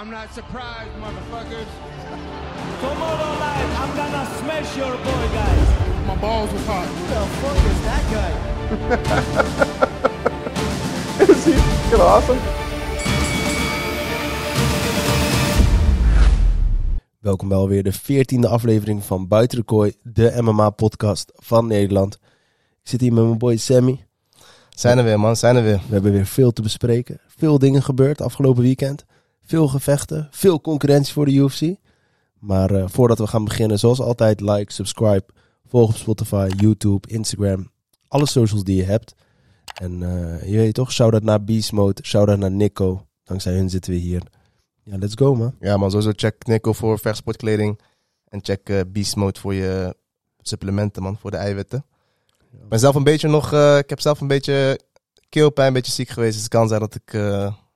I'm not surprised, motherfuckers. Tomorrow night, I'm gonna smash your boy, guys. My balls was hot. Who the fuck is that guy? Is he fucking awesome? Welkom bij alweer de veertiende aflevering van Buiten de Kooi, de MMA-podcast van Nederland. Ik zit hier met mijn boy Sammy. Zijn er weer, man. Zijn er weer. We hebben weer veel te bespreken. Veel dingen gebeurd afgelopen weekend. Veel gevechten, veel concurrentie voor de UFC. Maar eh, voordat we gaan beginnen, zoals altijd, like, subscribe, volg op Spotify, YouTube, Instagram, alle socials die je hebt. En eh, je weet toch, shout-out naar Beast Mode, shout-out naar Nico. Dankzij hun zitten we hier. Ja, let's go man. Ja, man. Sowieso check Nico voor vechtsportkleding. En check eh, Beast Mode voor je supplementen, man. Voor de eiwitten. Ik ben zelf een beetje nog... ik heb zelf een beetje keelpijn, een beetje ziek geweest. Dus het kan zijn dat ik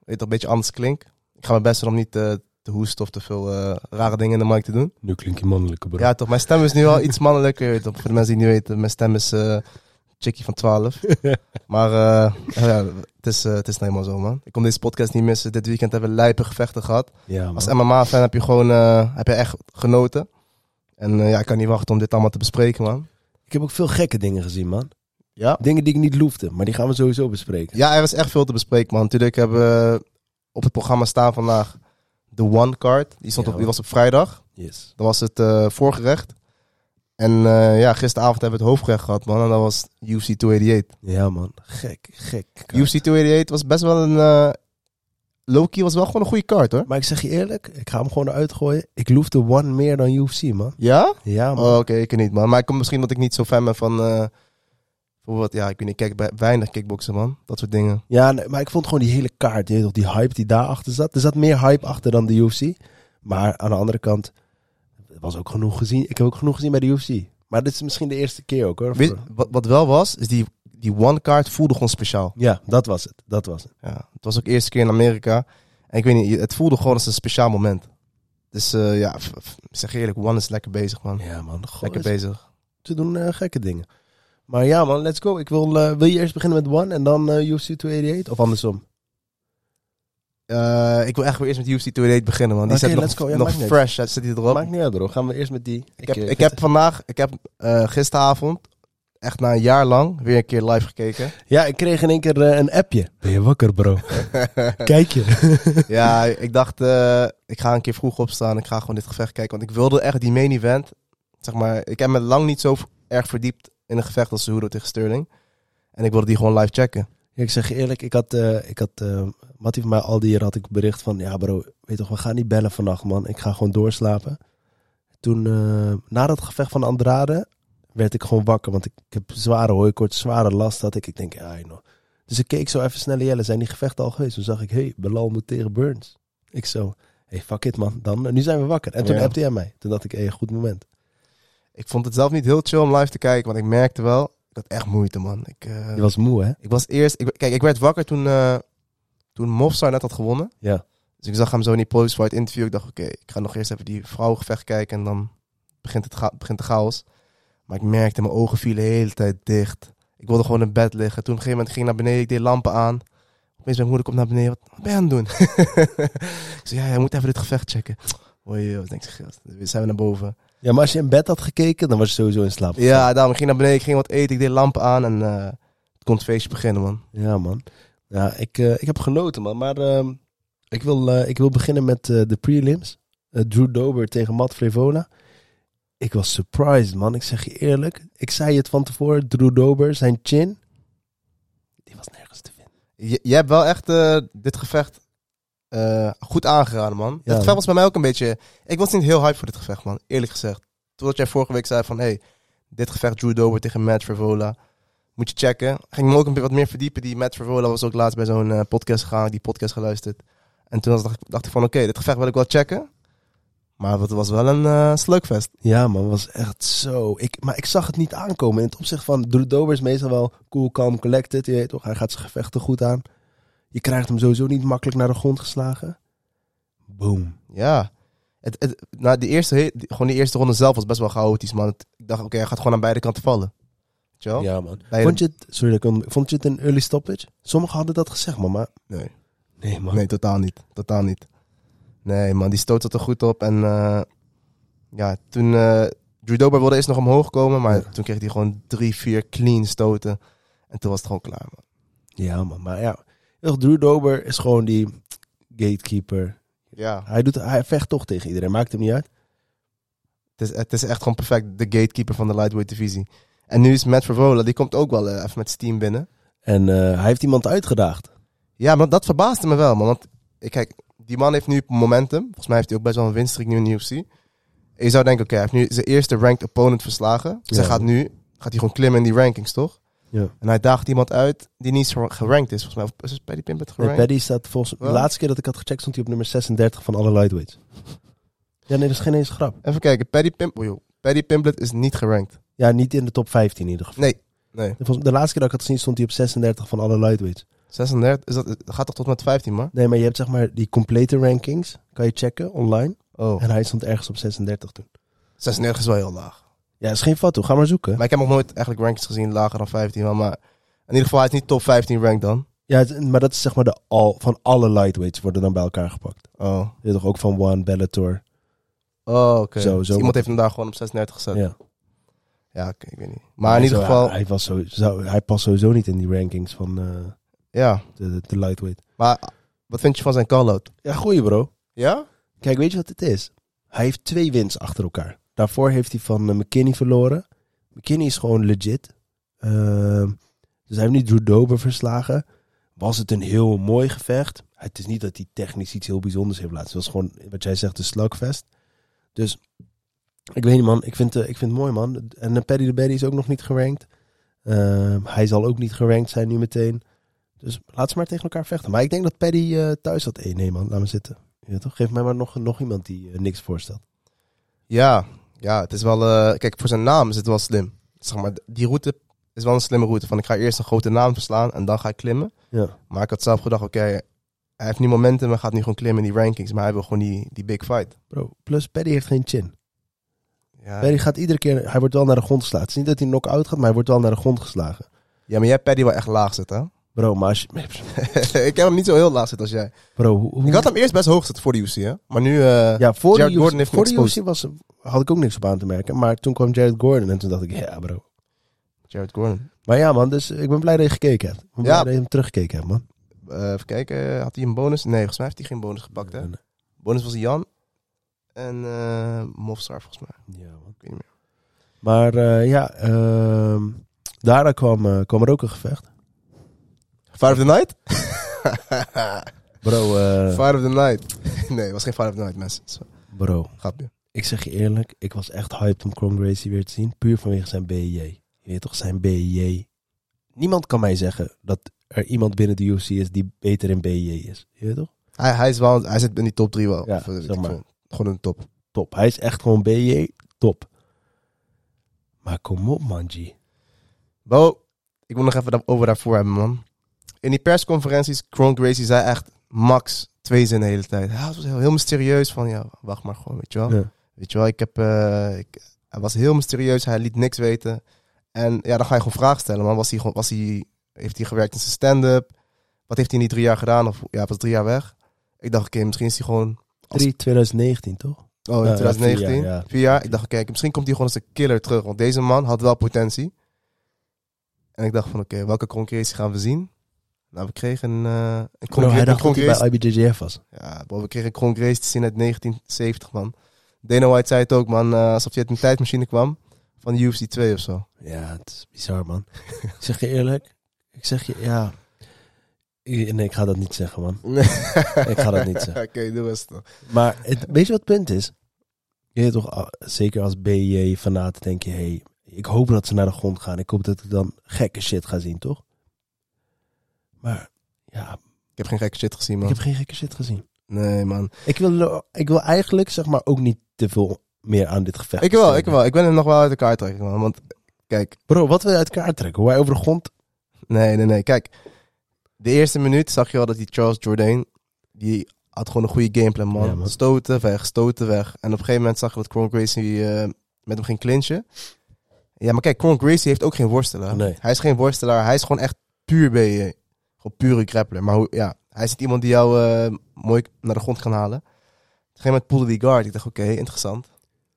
weet, toch een beetje anders klink. Ik ga mijn best doen om niet eh, te hoesten of te veel eh, rare dingen in de mic te doen. Nu klink je mannelijke bro. Ja, toch. Mijn stem is nu wel iets mannelijker. weet. Voor de mensen die niet weten, mijn stem is eh chickie van 12. maar ja, het, is, het is nou helemaal zo, man. Ik kon deze podcast niet missen. Dit weekend hebben we lijpe gevechten gehad. ja. Als MMA-fan heb je gewoon heb je echt genoten. En ja, ik kan niet wachten om dit allemaal te bespreken, man. Ik heb ook veel gekke dingen gezien man. Ja? Dingen die ik niet loefde, maar die gaan we sowieso bespreken. Ja, er is echt veel te bespreken, man. Natuurlijk hebben we op het programma staan vandaag de One Card. Die, stond op, die was op vrijdag. Yes. Dat was het eh, voorgerecht. En eh, ja, gisteravond hebben we het hoofdgerecht gehad, man. En dat was UFC 288. Ja man, gek, gek. UFC 288 was best wel een... eh Loki was wel gewoon een goede kaart, hoor. Maar ik zeg je eerlijk, ik ga hem gewoon eruit gooien. Ik loefde One meer dan UFC man. Ja? Ja man. Oh, oké, ik niet, man. Maar ik kom misschien dat ik niet zo fan ben van... bijvoorbeeld, ja, ik weet niet, ik kijk bij- weinig kickboksen, man. Dat soort dingen. Ja, nee, maar ik vond gewoon die hele kaart, je die hype die daarachter zat. Er zat meer hype achter dan de UFC. Maar aan de andere kant, er was ook genoeg gezien. Ik heb ook genoeg gezien bij de UFC. Maar dit is misschien de eerste keer ook hoor. Weet- wat, wat wel was, is die, die one card voelde gewoon speciaal. Ja, dat was het. Dat was het. Ja, het was ook de eerste keer in Amerika. En ik weet niet, het voelde gewoon als een speciaal moment. Dus eh, ja, zeg eerlijk, One is lekker bezig, man. Ja man, lekker bezig. Ze doen eh, gekke dingen. Maar ja man, let's go. Ik wil, eh, wil je eerst beginnen met One en dan eh, UFC 288? Of andersom? Eh, ik wil echt weer eerst met UFC 288 beginnen, man. Die Oké, zit nog, let's go. Ja, nog fresh. Zit die erop? Maakt niet uit bro, gaan we eerst met die. Ik heb, ik heb vandaag, ik heb eh, gisteravond, echt na een jaar lang, weer een keer live gekeken. Ja, ik kreeg in één keer een appje. Ben je wakker bro? Kijk je. ja, ik dacht, eh, ik ga een keer vroeg opstaan. Ik ga gewoon dit gevecht kijken. Want ik wilde echt die main event. Zeg maar, ik heb me lang niet zo erg verdiept in een gevecht als Cejudo tegen Sterling. En ik wilde die gewoon live checken. Ja, ik zeg je eerlijk, ik had, eh ik had uh, Mattie van mij al die hier had ik bericht van, ja bro, weet toch, we gaan niet bellen vannacht man. Ik ga gewoon doorslapen. Toen, eh, na dat gevecht van Andrade, werd ik gewoon wakker. Want ik, ik heb zware hooikoorts, zware last had ik. Ik denk, ja, joh. Dus ik keek zo even snel Jelle, zijn die gevechten al geweest? Toen zag ik, hey, Belal moet tegen Burns. Ik zo, hey, fuck it man, dan, nu zijn we wakker. En toen Ja. appte hij mij. Toen dacht ik, hey, goed moment. Ik vond het zelf niet heel chill om live te kijken. Want ik merkte wel, ik had echt moeite man. Ik, eh, Je was moe hè? ik was eerst, ik, kijk, ik werd wakker toen, eh toen Mofsar net had gewonnen. Ja. Dus ik zag hem zo in die post-fight interview. Ik dacht, oké, ik ga nog eerst even die vrouwengevecht kijken en dan begint, het begint de chaos. Maar ik merkte, mijn ogen vielen de hele tijd dicht. Ik wilde gewoon in bed liggen. Toen op een gegeven moment ging ik naar beneden, ik deed lampen aan. Opeens mijn moeder komt naar beneden, wat, ben je aan het doen? ik zei, ja, jij moet even dit gevecht checken. Oei, wat denk gast. We zijn we naar boven. Ja, maar als je in bed had gekeken, dan was je sowieso in slaap. Ja, daarom ik ging naar beneden, ik ging wat eten, ik deed lampen aan en eh, het kon het feestje beginnen, man. Ja, man. Ja, ik, eh, ik heb genoten, man. Maar ehm, ik, wil, eh, ik wil beginnen met eh, de prelims. Eh, Drew Dober tegen Matt Frevola. Ik was surprised, man. Ik zeg je eerlijk. Ik zei het van tevoren. Drew Dober, zijn chin, die was nergens te vinden. Je, je hebt wel echt eh, dit gevecht eh, goed aangeraden, man. Het gevecht was bij mij ook een beetje... Ik was niet heel hype voor dit gevecht, man. Eerlijk gezegd. Totdat jij vorige week zei van... Hey, dit gevecht Drew Dober tegen Matt Frevola. Moet je checken. Ging me ook een beetje wat meer verdiepen. Die Matt Frevola was ook laatst bij zo'n eh, podcast gegaan. Die podcast geluisterd. En toen was- dacht, ik- dacht ik van... Oké, dit gevecht wil ik wel checken. Maar het was wel een slugfest. Ja, man, was echt zo. Ik, maar ik zag het niet aankomen. In het opzicht van Drew Dober is meestal wel cool, calm, collected. Je weet toch, hij gaat zijn gevechten goed aan. Je krijgt hem sowieso niet makkelijk naar de grond geslagen. Boom. Ja. Het, het, nou, de eerste, die- gewoon die eerste ronde zelf was best wel chaotisch, man. Ik dacht, oké, hij gaat gewoon aan beide kanten vallen. Weet je wel? Ja, man. Beide- Vond je het, sorry, dat ik on- vond je het een early stoppage? Sommigen hadden dat gezegd, man, maar Nee. nee, man. Nee, totaal niet. Totaal niet. Nee, man, die stoot zat er goed op. En eh, ja, toen... eh Drew Dober wilde eerst nog omhoog komen, maar Ja. toen kreeg hij gewoon drie, vier clean stoten. En toen was het gewoon klaar, man. Ja, man. Maar ja, Drew Dober is gewoon die gatekeeper. Ja, Hij, doet, hij vecht toch tegen iedereen. Maakt hem niet uit. het is, het is echt gewoon perfect de gatekeeper van de lightweight divisie. En nu is Matt Favola, die komt ook wel eh, even met Steam binnen. En eh, hij heeft iemand uitgedaagd. Ja, maar dat verbaasde me wel, man. Want ik kijk, die man heeft nu momentum. Volgens mij heeft hij ook best wel een winststreak nu in de UFC. En je zou denken, oké, hij heeft nu zijn eerste ranked opponent verslagen. Dus Ja. hij gaat nu gaat hij gewoon klimmen in die rankings, toch? Ja. En hij daagt iemand uit die niet zo gerankt is. Volgens mij Of is Paddy Pimblet Nee, gerankt? Paddy staat volgens de laatste keer dat ik had gecheckt stond hij op nummer 36 van alle lightweights. Ja, nee, dat is geen eens grap. Even kijken, Paddy, Pim oh. Paddy Pimblet is niet gerankt. Ja, niet in de top 15 in ieder geval. Nee, nee. De laatste keer dat ik had gezien stond hij op 36 van alle lightweights. 36, is dat, dat gaat toch tot met 15, man? Nee, maar je hebt zeg maar die complete rankings. Kan je checken online. Oh, En hij stond ergens op 36 toen. 36 is wel heel laag. Ja, is geen foto. Ga maar zoeken. Maar ik heb nog nooit eigenlijk rankings gezien lager dan 15, man. Maar in ieder geval, hij is niet top 15 ranked dan. Ja, maar dat is zeg maar de al, van alle lightweights worden dan bij elkaar gepakt. Oh, Je toch ook van One, Bellator. oh oké. Zo, Dus iemand heeft hem daar gewoon op 36 gezet. Ja, Ja. ik weet niet. Maar in ieder Zo, geval, Hij, was zo, zo, hij past sowieso niet in die rankings van eh, ja. de, de, de lightweight. Maar wat vind je van zijn call-out? Ja, goeie bro. Ja? Kijk, weet je wat het is? Hij heeft twee wins achter elkaar. Daarvoor heeft hij van eh, McKinney verloren. McKinney is gewoon legit. Ehm, dus hij heeft niet Drew Dober verslagen. Was het een heel mooi gevecht? Het is niet dat hij technisch iets heel bijzonders heeft laten. Het was gewoon, wat jij zegt, een slugfest. Dus, ik weet niet man. Ik vind, eh, ik vind het mooi man. En uh, Paddy de Baddy is ook nog niet gerankt. Ehm, hij zal ook niet gerankt zijn nu meteen. Dus laat ze maar tegen elkaar vechten. Maar ik denk dat Paddy eh, thuis had. Hey, nee man, laat me zitten. Toch? Geef mij maar nog, nog iemand die eh, niks voorstelt. Ja, ja, het is wel... eh, kijk, voor zijn naam is het wel slim. Zeg maar, die route is wel een slimme route. Van ik ga eerst een grote naam verslaan en dan ga ik klimmen. Ja. Maar ik had zelf gedacht, oké, hij heeft nu momentum en gaat nu gewoon klimmen in die rankings. Maar hij wil gewoon die, die big fight. Bro, plus Paddy heeft geen chin. Ja, Paddy gaat iedere keer, hij wordt wel naar de grond geslagen. Het is niet dat hij knock-out gaat, maar hij wordt wel naar de grond geslagen. ja maar jij hebt Paddy wel echt laag zitten, hè? Bro, maar als je, ik heb hem niet zo heel laag zitten als jij. bro, hoe, Ik had hem eerst best hoog zitten voor de UC, hè? Maar nu... eh, ja, voor Jared de Gordon UFC, heeft voor de. UFC was, had ik ook niks op aan te merken. Maar toen kwam Jared Gordon en toen dacht ik, ja bro. Jared Gordon. Maar ja man, dus ik ben blij dat je gekeken hebt. Ik ben blij Ja. dat je hem teruggekeken hebt man. Eh, even kijken, had hij een bonus? Nee, volgens mij heeft hij geen bonus gepakt, hè? Bonus was Jan. En eh Mofstar, volgens mij. ja, man. Ik weet niet meer. Maar ja, ehm, daarna kwam, kwam er ook een gevecht. Fight of the Night? Bro, eh, Fight of the Night. nee, het was geen Fight of the Night, mensen. Zo, bro, Grapje. ik zeg je eerlijk, ik was echt hyped om Kron Gracie weer te zien. Puur vanwege zijn BJ. Je weet toch, zijn BJ. Niemand kan mij zeggen dat er iemand binnen de UFC is die beter in BJ is. Je weet toch? Hij, hij, is wel, hij zit in die top 3 wel. Ja, Of, eh, weet zeg ik maar. veel. Gewoon een top. Top. Hij is echt gewoon BJ, top. Maar kom op man, G. Bo, ik moet nog even over daarvoor hebben, man. In die persconferenties, Kron Gracie zei echt max twee zinnen de hele tijd. Hij was heel, heel mysterieus van, ja, wacht maar gewoon, weet je wel. Ja. Weet je wel, ik heb... eh, ik, hij was heel mysterieus, hij liet niks weten. En ja, dan ga je gewoon vragen stellen, man. Was hij, gewoon- was hij, heeft hij gewerkt in zijn stand-up? Wat heeft hij in die drie jaar gedaan? Of ja, was drie jaar weg. Ik dacht, oké, misschien is hij gewoon... Als, 3 2019 toch? oh, in Ja, ja, 2019? vier jaar, ja. Vier jaar. Ik dacht, oké, misschien komt hij gewoon als een killer terug. Want deze man had wel potentie. En ik dacht van, oké, welke Kron Gracie gaan we zien? Nou, we kregen een... eh een Bro, hij dacht dat hij bij IBJJF was. ja, bro, we kregen een Gracie te zien uit 1970, man. Dana White zei het ook, man. eh, alsof hij uit een tijdmachine kwam. Van UFC 2 of zo. Ja, het is bizar, man. ik zeg je eerlijk. Ik zeg je, ja. Nee, ik ga dat niet zeggen, man. Ik ga dat niet zeggen. Oké, doe eens dan. Maar het, weet je wat het punt is? Je weet toch, ah, zeker als BJ-fanaat denk je, hey, ik hoop dat ze naar de grond gaan. Ik hoop dat ik dan gekke shit ga zien, toch? Maar ja, Ik heb geen gekke shit gezien, man. ik heb geen gekke shit gezien. Nee, man. Ik wil, ik wil eigenlijk, zeg maar, ook niet te veel meer aan dit gevecht. Ik wel, ik wel. Ik ben hem nog wel uit elkaar trekken, man. Want, kijk. Bro, wat wil je uit elkaar trekken? Hoe hij over de grond... Nee, nee, nee. Kijk. De eerste minuut zag je al dat die Charles Jourdain... Die had gewoon een goede gameplan, man. Ja, man. Stoten weg, stoten weg. En op een gegeven moment zag je dat Kron Gracie eh, met hem ging clinchen. Ja, maar kijk, Kron Gracie heeft ook geen worstelaar. Nee. Hij is geen worstelaar. Hij is gewoon echt puur BJ. Gewoon pure grappler. Maar hoe, ja, hij is niet iemand die jou eh, mooi naar de grond kan halen. gegeven moment poelde die guard. Ik dacht, oké, interessant.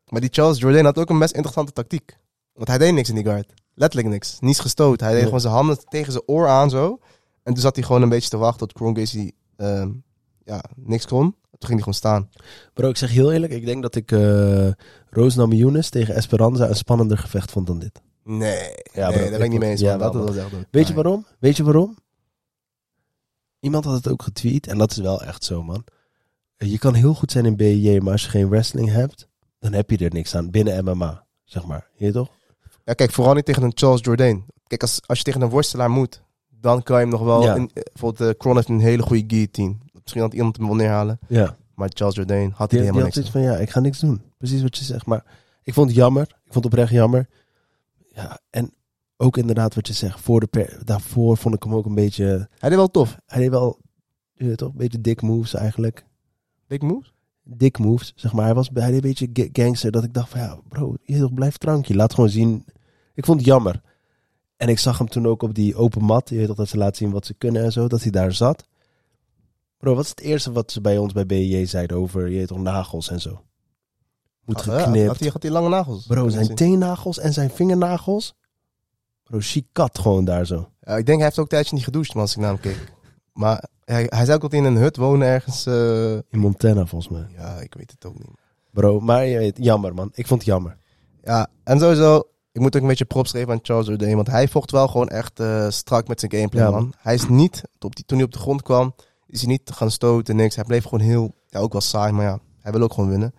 Maar die Charles Jourdain had ook een best interessante tactiek. Want hij deed niks in die guard. Letterlijk niks. Niets gestoot. Hij deed gewoon zijn handen tegen zijn oor aan zo. En toen zat hij gewoon een beetje te wachten tot Kron Gracie ehm, ja, niks kon. Toen ging hij gewoon staan. Bro, ik zeg heel eerlijk, ik denk dat ik eh Roos Namajunas tegen Esperanza een spannender gevecht vond dan dit. Nee, Ja, nee daar ben ik niet mee eens. ja, dat was echt. Weet je waarom? Weet je waarom? Iemand had het ook getweet en dat is wel echt zo, man. Je kan heel goed zijn in BJJ, maar als je geen wrestling hebt, dan heb je er niks aan binnen MMA, zeg maar. Je toch? Ja, kijk, vooral niet tegen een Charles Jourdain. Kijk, als, als je tegen een worstelaar moet, dan kan je hem nog wel... Ja. In, eh, bijvoorbeeld, uh, Kron heeft een hele goede guillotine. Misschien had iemand hem wel neerhalen. Ja. Maar Charles Jourdain had hij helemaal niks. zoiets van, ja, ik ga niks doen. Precies wat je zegt. Maar ik vond het jammer. Ik vond het oprecht jammer. Ja, en ook inderdaad wat je zegt. Voor de per- daarvoor vond ik hem ook een beetje... Hij deed wel tof. Hij deed wel, je weet toch, een beetje dik moves eigenlijk. Big moves. Dik moves, zeg maar. Hij, was, hij deed een beetje ga- gangster. Dat ik dacht van, ja, bro, je toch, blijf drankje. Laat gewoon zien. Ik vond het jammer. En ik zag hem toen ook op die open mat. Je weet toch, dat ze laten zien wat ze kunnen en zo. Dat hij daar zat. Bro, wat is het eerste wat ze bij ons bij BJ zeiden over, je weet toch, nagels en zo? Moet Ah, ja, geknipt. Had hij, had hij lange nagels? Bro, zijn teennagels en zijn vingernagels. Bro, chic kat gewoon daar zo. Ja, ik denk hij heeft ook een tijdje niet gedoucht, man, als ik naar hem keek. Maar hij, hij zou ook altijd in een hut wonen ergens. eh, In Montana volgens mij. Ja, ik weet het ook niet. Bro, maar je weet, jammer man. Ik vond het jammer. Ja, en sowieso, ik moet ook een beetje props geven aan Charles Jourdain. Want hij vocht wel gewoon echt eh, strak met zijn gameplay, Ja, man. man. Hij is niet, op die, toen hij op de grond kwam, is hij niet gaan stoten, niks. Hij bleef gewoon heel, ja, ook wel saai, maar ja, hij wil ook gewoon winnen.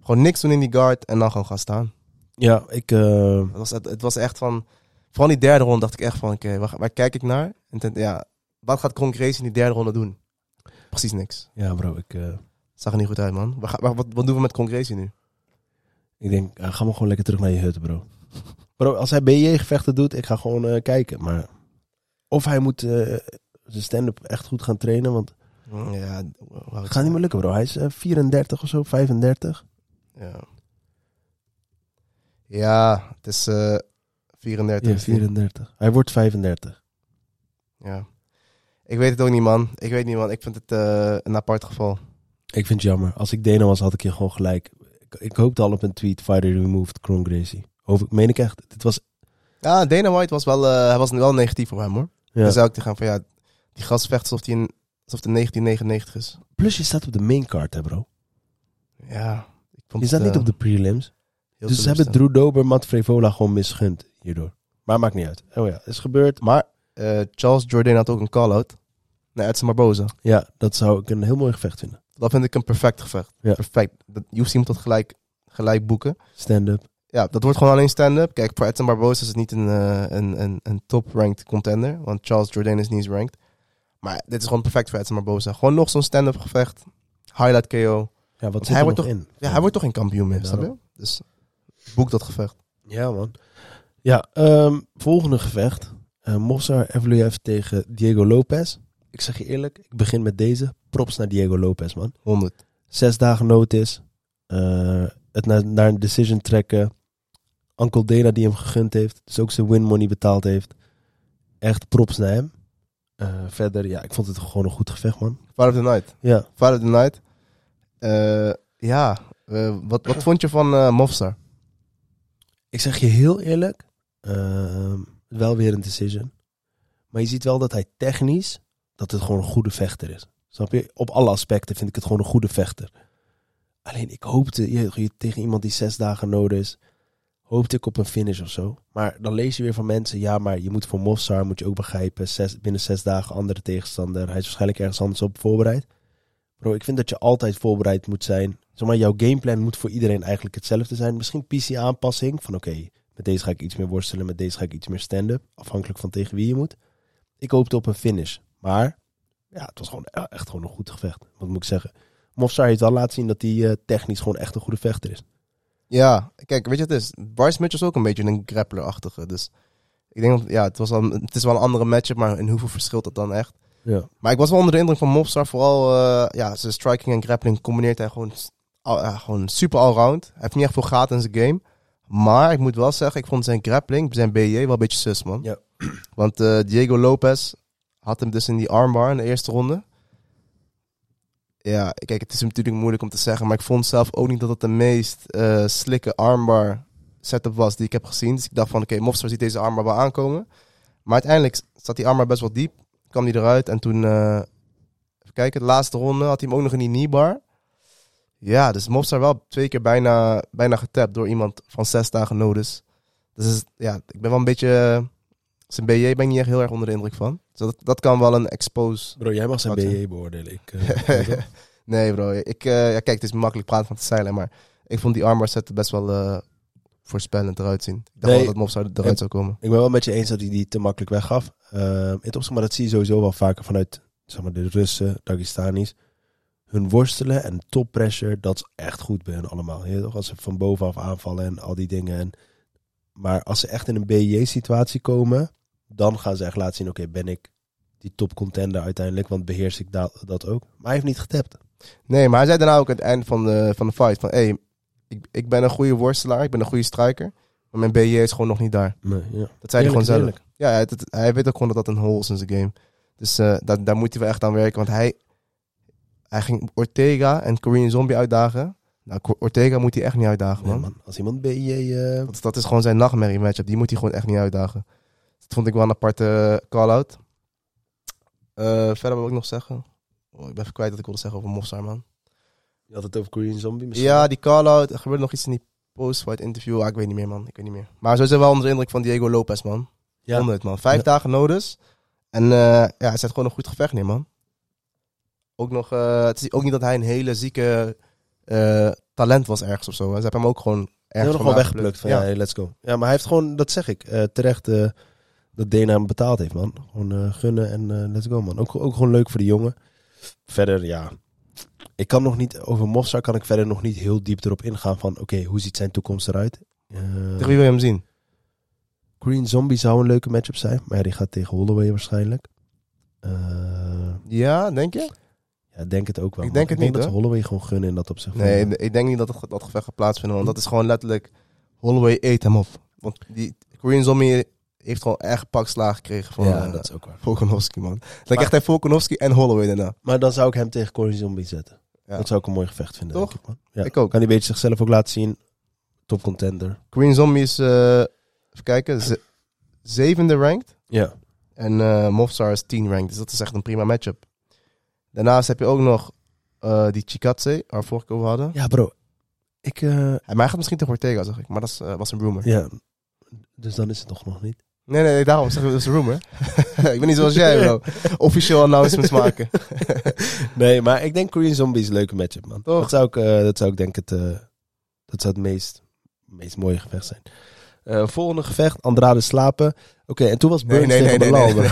Gewoon niks doen in die guard en dan gewoon gaan staan. Ja, ik... eh, Het was, het, het was echt van, vooral die derde ronde dacht ik echt van, oké, waar, waar kijk ik naar? En ten- ja, wat gaat Gracie in die derde ronde doen? Precies niks. ja bro, ik, eh, Zag er niet goed uit, man. Waar ga- waar- wat, wat doen we met Gracie nu? ik denk, eh, ga maar gewoon lekker terug naar je hut bro. Bro, als hij BJ gevechten doet, ik ga gewoon eh, kijken. Maar of hij moet zijn stand-up echt goed gaan trainen, want Ja, het gaat niet meer lukken bro. Hij is eh, 34 of zo, 35. Ja. Ja, het is 34. Ja, is die. 34. Hij wordt 35. Ja. Ik weet het ook niet, man. Ik weet niet, man. Ik vind het eh, een apart geval. Ik vind het jammer. Als ik Dana was, had ik je gewoon gelijk. Ik, ik hoopte al op een tweet, fighter removed, Kron Gracie. Hoop ik, meen ik echt. Dit was, Ja, Dana White was wel, eh, hij was wel negatief voor hem, hoor. ja. Dan zou ik tegen hem van, ja, die gast vecht alsof hij in, alsof het 1999 is. Plus je staat op de main card, hè bro. Ja. Ik vond Je staat het, niet eh, op de prelims. Dus ze hebben. Drew Dober, Matt Frevola gewoon misgund hierdoor. Maar maakt niet uit. Oh ja, is gebeurd. Maar eh, Charles Jourdain had ook een call-out. naar Edson Barboza. Ja, dat zou ik een heel mooi gevecht vinden. Dat vind ik een perfect gevecht. Ja. Perfect. Dat, UFC moet dat gelijk, gelijk boeken. Stand-up. Ja, dat wordt gewoon alleen stand-up. Kijk, voor Edson Barboza is het niet een, eh, een, een, een top-ranked contender. Want Charles Jourdain is niet eens ranked. Maar dit is gewoon perfect voor Edson Barboza. Gewoon nog zo'n stand-up gevecht. Highlight KO. Ja, wat hij er wordt nog toch- in? Ja, hij wordt toch geen kampioen Ja, snap je? daarom. Dus boek dat gevecht. Ja, man. Ja, ehm, volgende gevecht. Uh, Mossar Evloev tegen Diego Lopez. Ik zeg je eerlijk, ik begin met deze. Props naar Diego Lopez, man. 100. Zes dagen notice. Eh, het naar, naar een decision trekken. Uncle Dana die hem gegund heeft. Dus ook zijn win money betaald heeft. Echt props naar hem. Eh, verder, ja, ik vond het gewoon een goed gevecht, man. Fight of the night. Ja, Fight of the night. Eh, ja, eh, wat, wat vond je van eh Mofsar? Ik zeg je heel eerlijk. ehm, wel weer een decision. Maar je ziet wel dat hij technisch, dat het gewoon een goede vechter is. Snap je? Op alle aspecten vind ik het gewoon een goede vechter. Alleen ik hoopte, je, tegen iemand die zes dagen nodig is, hoopte ik op een finish of zo. Maar dan lees je weer van mensen, ja, maar je moet voor Mossar, moet je ook begrijpen, binnen zes dagen andere tegenstander. Hij is waarschijnlijk ergens anders op voorbereid. Bro, ik vind dat je altijd voorbereid moet zijn. Zeg maar, jouw gameplan moet voor iedereen eigenlijk hetzelfde zijn. Misschien PC-aanpassing, van oké, met deze ga ik iets meer worstelen, met deze ga ik iets meer stand-up. Afhankelijk van tegen wie je moet. Ik hoopte op een finish. Maar ja, het was gewoon e- echt gewoon een goed gevecht. Wat moet ik zeggen? Mofsar heeft wel laten zien dat hij eh, technisch gewoon echt een goede vechter is. Ja, kijk, weet je wat het is? Bryce Mitchell is ook een beetje een grappler-achtige. Dus ik denk dat, ja, het, was al, het is wel een andere matchup, maar in hoeveel verschilt dat dan echt? Ja. Maar ik was wel onder de indruk van Mofsar. Vooral, eh, ja, zijn striking en grappling combineert hij gewoon, ja, gewoon super allround. Hij heeft niet echt veel gaten in zijn game. Maar ik moet wel zeggen, ik vond zijn grappling, zijn BJ, wel een beetje sus, man. Ja. Want eh, Diego Lopez had hem dus in die armbar in de eerste ronde. Ja, kijk, het is natuurlijk moeilijk om te zeggen, maar ik vond zelf ook niet dat het de meest slikke armbar setup was die ik heb gezien. Dus ik dacht van, oké, Mofstar ziet deze armbar wel aankomen. Maar uiteindelijk zat die armbar best wel diep, kwam die eruit en toen, eh, even kijken, de laatste ronde had hij hem ook nog in die kneebar. Ja, dus Mofstar wel twee keer bijna, bijna getapt door iemand van zes dagen notice. Dus ja, ik ben wel een beetje, zijn BJ ben ik niet echt heel erg onder de indruk van. Dus dat, dat kan wel een expose Bro, jij mag zijn BJ beoordelen. Ik, eh, nee, bro. Ik, eh, ja, kijk, het is makkelijk praten van te zeilen, maar ik vond die armbar set best wel eh, voorspellend eruit zien. Ik dacht Nee. dat zou eruit zou komen. Ik ben wel met je eens dat hij die te makkelijk weggaf. Eh, in het opzicht, maar dat zie je sowieso wel vaker vanuit zeg maar, de Russen, Dagestanis. Hun worstelen en top pressure, dat is echt goed bij hen allemaal. Je toch, als ze van bovenaf aanvallen en al die dingen. En, maar als ze echt in een BJ-situatie komen, dan gaan ze echt laten zien, oké, ben ik die top contender uiteindelijk, want beheers ik dat, dat ook. Maar hij heeft niet getapt. Nee, maar hij zei daarna ook aan het eind van de, van de fight van... Hey, ik, ik ben een goede worstelaar, ik ben een goede striker. Maar mijn BJ is gewoon nog niet daar. Nee, ja. Dat zei hij gewoon zelf. Ja, het- hij weet ook gewoon dat dat een hole is in zijn game. Dus eh, daar, daar moet hij wel echt aan werken. Want hij, hij ging Ortega en Korean Zombie uitdagen. Nou, Ortega moet hij echt niet uitdagen, Nee, man. Als iemand BJ... eh, Dat, dat is gewoon zijn nachtmerrie matchup. Die moet hij gewoon echt niet uitdagen. Dat vond ik wel een aparte call-out. Eh, verder wil ik nog zeggen. Oh, ik ben even kwijt wat ik wilde zeggen over Mofsar, man. je had het over Korean Zombie misschien? Ja, die call-out. Er gebeurde nog iets in die post-fight interview. Ah, ik weet niet meer, man. Ik weet niet meer. Maar sowieso wel onder de indruk van Diego Lopez, man. Ja. 100, man. Vijf Ja. dagen nodig. En eh, ja, hij zet gewoon een goed gevecht neer, man. Ook nog, eh, het is ook niet dat hij een hele zieke eh, talent was ergens of zo. Ze hebben hem ook gewoon ergens gewoon weggeplukt van Ja. ja. hey, let's go. Ja, maar hij heeft gewoon, dat zeg ik, eh, terecht dat Dana hem betaald heeft, man. Gewoon gunnen en let's go, man. Ook, ook gewoon leuk voor de jongen. Verder, ja. Ik kan nog niet, over Mofsar kan ik verder nog niet heel diep erop ingaan van, oké, hoe ziet zijn toekomst eruit? Tegen wie wil je hem zien? Green Zombie zou een leuke matchup zijn, maar ja, die gaat tegen Holloway waarschijnlijk. Ja, denk je? Ja, denk het ook wel. Ik denk het ik denk niet, dat ze Holloway gewoon gunnen in dat opzicht. Nee, ik denk niet dat het, dat gevecht gaat plaatsvinden. Want dat is gewoon letterlijk... Holloway eet hem op. Want die Korean Zombie heeft gewoon echt pak slaag gekregen van ja, eh, dat is ook waar. Volkanovski, man. Lijkt Maar- echt hij Volkanovski en Holloway daarna. Maar dan zou ik hem tegen Corey Zombie zetten. Ja. Dat zou ik een mooi gevecht vinden. Toch? denk ik, man. Ja. Ik ook. Kan hij een beetje zichzelf ook laten zien. Top contender. Korean Zombie is, eh, even kijken, ze- zevende ranked. Ja. En Mofsar is 10 ranked. Dus dat is echt een prima matchup. Daarnaast heb je ook nog eh, die Chikatse, waar we vorige keer over hadden. Ja, bro. Ik, eh, Maar hij gaat misschien tegen Ortega, zeg ik. Maar dat is, eh, was een rumor. ja. Dus dan is het nog nog niet. Nee, nee, nee, daarom zeg ik, dat is een rumor. ik ben niet zoals jij, bro. Officieel announcements maken. nee, maar ik denk Korean Zombie is een leuke matchup, man. Toch? Dat zou ik, eh, dat zou ik denk het, eh, dat zou het meest, meest mooie gevecht zijn. Eh, volgende gevecht, Andrade slapen. Oké, en toen was Burns tegen Belal, bro.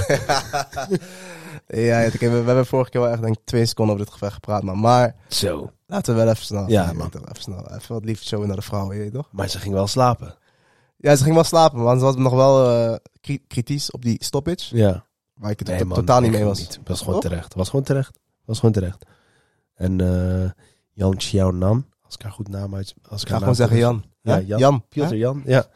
Ja, oké, we, hebben vorige keer wel echt denk ik twee seconden over dit gevecht gepraat, man. Maar Zo. laten we wel even snel. Ja, man. Even snel. Even wat liefde showen naar de vrouwen, je weet toch? Maar ze ging wel slapen. Ja, ze ging wel slapen, man. Ze was nog wel eh, kri- kritisch op die stoppage. Ja. Waar ik het to- totaal niet echt mee was. Was gewoon Toch? terecht. Was gewoon terecht. Was gewoon terecht. En eh Jan Xiaonan, als ik haar goed naam uit... Als Ik ga gewoon zeggen goed Jan. Ja, Hè? Jan. Piotr hè? Jan, ja.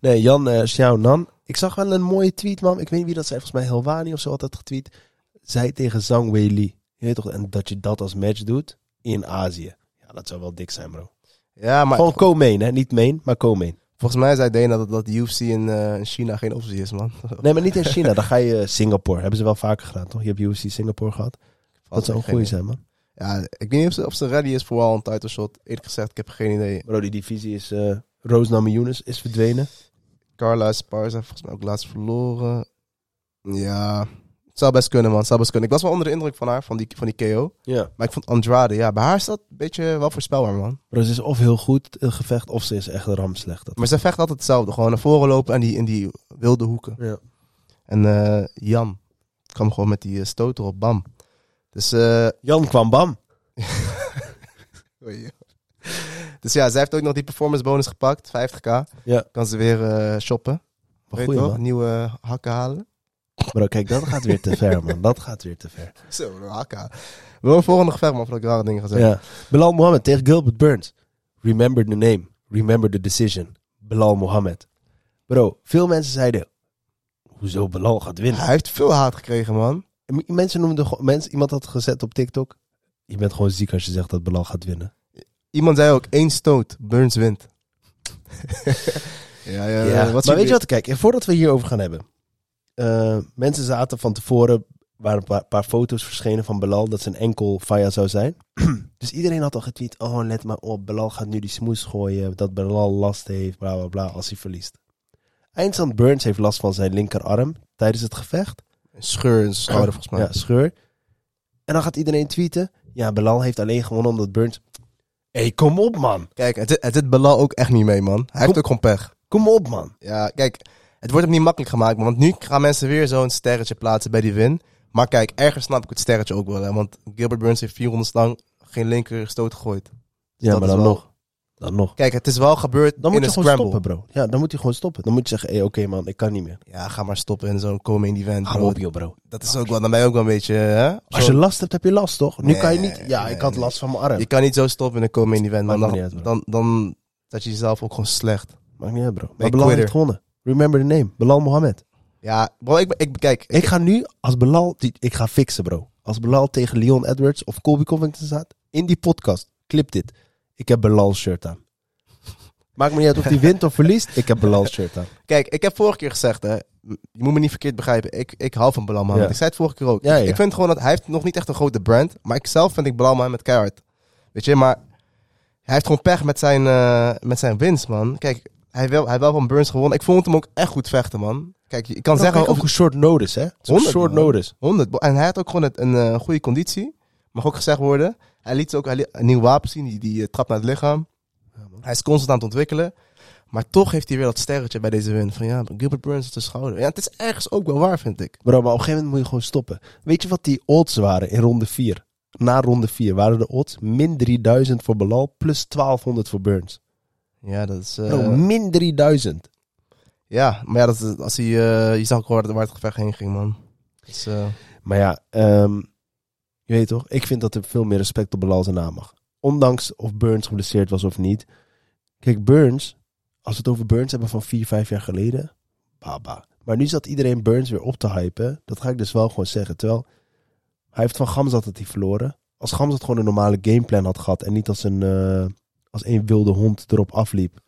Nee, Jan eh Xiaonan. Ik zag wel een mooie tweet, man. Ik weet niet wie dat zei. Volgens mij Helwani of zo had dat getweet. Zij tegen Zhang Weili. Je weet toch, en dat je dat als match doet in Azië. Ja, dat zou wel dik zijn, bro. Ja, maar Gewoon co-main, hè. Niet main, maar co-main. volgens mij zei Dana dat, dat de UFC in, eh, in China geen optie is, man. Nee, maar niet in China. Dan ga je eh, Singapore. Hebben ze wel vaker gedaan, toch? Je hebt UFC Singapore gehad. Dat zou een goeie zijn, man. Ja, ik weet niet of ze, of ze ready is voor wel een title shot. Eerlijk gezegd, ik heb geen idee. Bro, die divisie is... eh Rose Namajunas is verdwenen. Carla Esparza heeft volgens mij ook laatst verloren. Ja, het zou best kunnen, man. Het zou best kunnen. Ik was wel onder de indruk van haar, van die, van die KO. Ja. Maar ik vond Andrade, ja, bij haar is dat een beetje wel voorspelbaar, man. Bro, ze is of heel goed in gevecht, of ze is echt ramslecht. Dat Maar ze vecht altijd hetzelfde. Gewoon naar voren lopen en die, in die wilde hoeken. Ja. En eh, Jan kwam gewoon met die eh, stoot erop, bam. Dus, eh, Jan kwam bam. dus ja, zij heeft ook nog die performance bonus gepakt, 50k. Ja. Kan ze weer shoppen. Goeie. Nieuwe hakken halen. Bro, kijk, dat gaat weer te ver, man. Dat gaat weer te ver. Zo, hakken. We hebben een volgende gevecht, man, voordat ik rare dingen ga zeggen. Ja. Bilal Mohammed tegen Gilbert Burns. Remember the name. Remember the decision. Bilal Mohammed. Bro, veel mensen zeiden... Hoezo Bilal gaat winnen? Hij heeft veel haat gekregen, man. Mensen noemden gewoon... Mensen, iemand had gezet op TikTok... Je bent gewoon ziek als je zegt dat Belal gaat winnen. Iemand zei ook, één stoot, Burns wint. ja, ja, Ja, maar weet je wat? Kijk, voordat we hierover gaan hebben. Eh, mensen zaten van tevoren, waren een paar, paar foto's verschenen van Belal dat zijn enkel Faya zou zijn. dus iedereen had al getweet, oh let maar op, Belal gaat nu die smoes gooien, dat Belal last heeft, bla bla bla, als hij verliest. Eindstand Burns heeft last van zijn linkerarm tijdens het gevecht. Scheur in zijn schouder volgens mij. Ja, scheur. En dan gaat iedereen tweeten, ja, Belal heeft alleen gewonnen omdat Burns... Hé, hey, kom op man, Kijk, het, het Belal ook echt niet mee, man. Hij heeft ook gewoon pech. kom op man. Ja, kijk, het wordt hem niet makkelijk gemaakt. Want nu gaan mensen weer zo'n sterretje plaatsen bij die win. Maar kijk, ergens snap ik het sterretje ook wel. Hè, want Gilbert Burns heeft vier rondes lang geen linker stoot gegooid. Ja, dat maar dan wel- nog. Dan nog. Kijk, het is wel gebeurd Dan in moet je gewoon scramble. stoppen, bro. Ja, dan moet je gewoon stoppen. Dan moet je zeggen, hé, oké man, ik kan niet meer. Ja, ga maar stoppen in zo'n coming event. Hou bro. op, joh, bro. Dat is ook wel, naar mij ook wel een beetje, hè? Als je last hebt, heb je last, toch? Nu Nee, kan je niet... Ja, nee, ik had last van mijn arm. Je kan niet zo stoppen in een coming event, man. Dan, dan, dan dat je jezelf ook gewoon slecht. Maakt niet uit, bro. Maar heeft gewonnen. Remember the name. Belal Mohammed. Ja, bro, ik, ik kijk, Ik ga nu, als Belal... Die, ik ga fixen, bro. Als Belal tegen Leon Edwards of Colby Covington staat, in die podcast, clip dit. Ik heb Belal's shirt aan. Maakt me niet uit of hij wint of verliest. Ik heb Belal's shirt aan. Kijk, ik heb vorige keer gezegd, hè, je moet me niet verkeerd begrijpen. Ik, ik hou van Bilal Mohammed. Ja. Ik zei het vorige keer ook. Ja, Ik- ja. Ik vind gewoon dat hij heeft nog niet echt een grote brand. Maar ik zelf vind ik Bilal Mohammed keihard. Weet je, maar hij heeft gewoon pech met zijn, eh, met zijn winst, man. Kijk, hij wil, hij wel van Burns gewonnen. Ik vond hem ook echt goed vechten, man. Kijk, je kan zeggen... ook een short notice, hè? Het is een 100, short man. notice. 100. En hij had ook gewoon een eh, goede conditie. Mag ook gezegd worden. Hij liet ook hij liet een nieuw wapen zien. Die, die eh, trap naar het lichaam. Hij is constant aan het ontwikkelen. Maar toch heeft hij weer dat sterretje bij deze win. Van ja, Gilbert Burns op de schouder. Ja, het is ergens ook wel waar, vind ik. Bro, maar op een gegeven moment moet je gewoon stoppen. Weet je wat die odds waren in ronde 4? Na ronde 4 waren de odds min 3000 voor Belal plus 1200 voor Burns. Ja, dat is... eh, Bro, min 3000. ja, maar ja, dat is, als hij... eh, je zag ook waar, waar het gevecht heen ging, man. Dus, eh, Maar ja, ehm, je weet toch, ik vind dat er veel meer respect op Belal zijn naam mag. Ondanks of Burns geblesseerd was of niet. Kijk, Burns, als we het over Burns hebben van 4, 5 jaar geleden, baba. Maar nu zat iedereen Burns weer op te hypen. Dat ga ik dus wel gewoon zeggen. Terwijl hij heeft van Gamzat het hij verloren. Als Gamzat gewoon een normale gameplan had gehad en niet als een, eh, als een wilde hond erop afliep,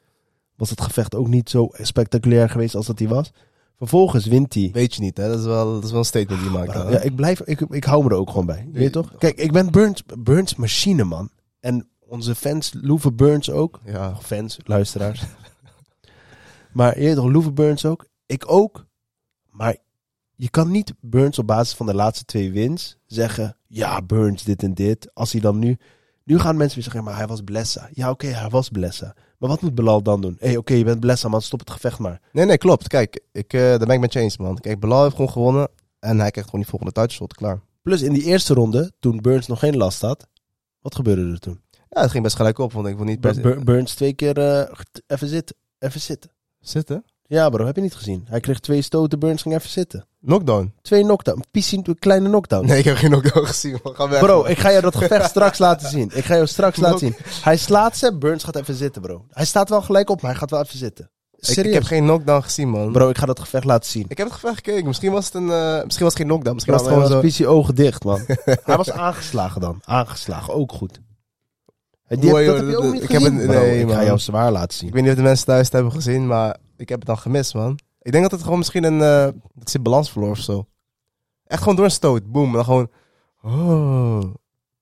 was het gevecht ook niet zo spectaculair geweest als dat hij was. Vervolgens wint hij. weet je niet, hè. Dat is wel, dat is wel een statement die je maakt. hè. Ja, ik blijf, ik, ik hou me er ook gewoon bij. Je weet toch? Kijk, ik ben Burns, Burns machine, man. En onze fans, Loeve Burns ook. ja. Fans, luisteraars. maar je toch, Loeve Burns ook. Ik ook. Maar je kan niet Burns op basis van de laatste twee wins zeggen... Ja, Burns dit en dit. Als hij dan nu... Nu gaan mensen weer zeggen, maar hij was Blessa. Ja, oké, hij was Blessa. Maar wat moet Belal dan doen? Hé, hey, oké, je bent Blessa, man. Stop het gevecht maar. Nee, nee, klopt. Kijk, ik, eh daar ben ik met je eens, man. Kijk, Belal heeft gewoon gewonnen. En hij krijgt gewoon die volgende titleshot, klaar. Plus in die eerste ronde, toen Burns nog geen last had... Wat gebeurde er toen? Ja, het ging best gelijk op, want ik wil niet. Bur- Burns twee keer eh, even zitten. Even zitten. Zitten? Ja, bro, heb je niet gezien? Hij kreeg twee stoten, Burns ging even zitten. Knockdown? Twee knockdown. Pissie, een kleine knockdown. Nee, ik heb geen knockdown gezien, man. Ga weg. Bro, man. ik ga je dat gevecht straks laten zien. Ik ga je straks laten zien. Hij slaat ze, Burns gaat even zitten, bro. Hij staat wel gelijk op, maar hij gaat wel even zitten. Ik, Serieus. ik heb geen knockdown gezien, man. Bro, ik ga dat gevecht laten zien. Ik heb het gevecht gekeken. Misschien was het, een, eh, misschien was het geen knockdown. Misschien Bro, was het gewoon was zo... Ogen dicht, man. hij was aangeslagen dan. Aangeslagen, ook goed. Die heb, Mooi, dat hoor, heb je ook dat- niet ik heb bro. nee, ik ga jou zwaar laten zien. Ik weet niet of de mensen thuis het hebben gezien, maar ik heb het dan gemist, man. Ik denk dat het gewoon misschien een... eh dat ze balans verloor of zo. Echt gewoon door een stoot. Boom. En dan gewoon... Oh.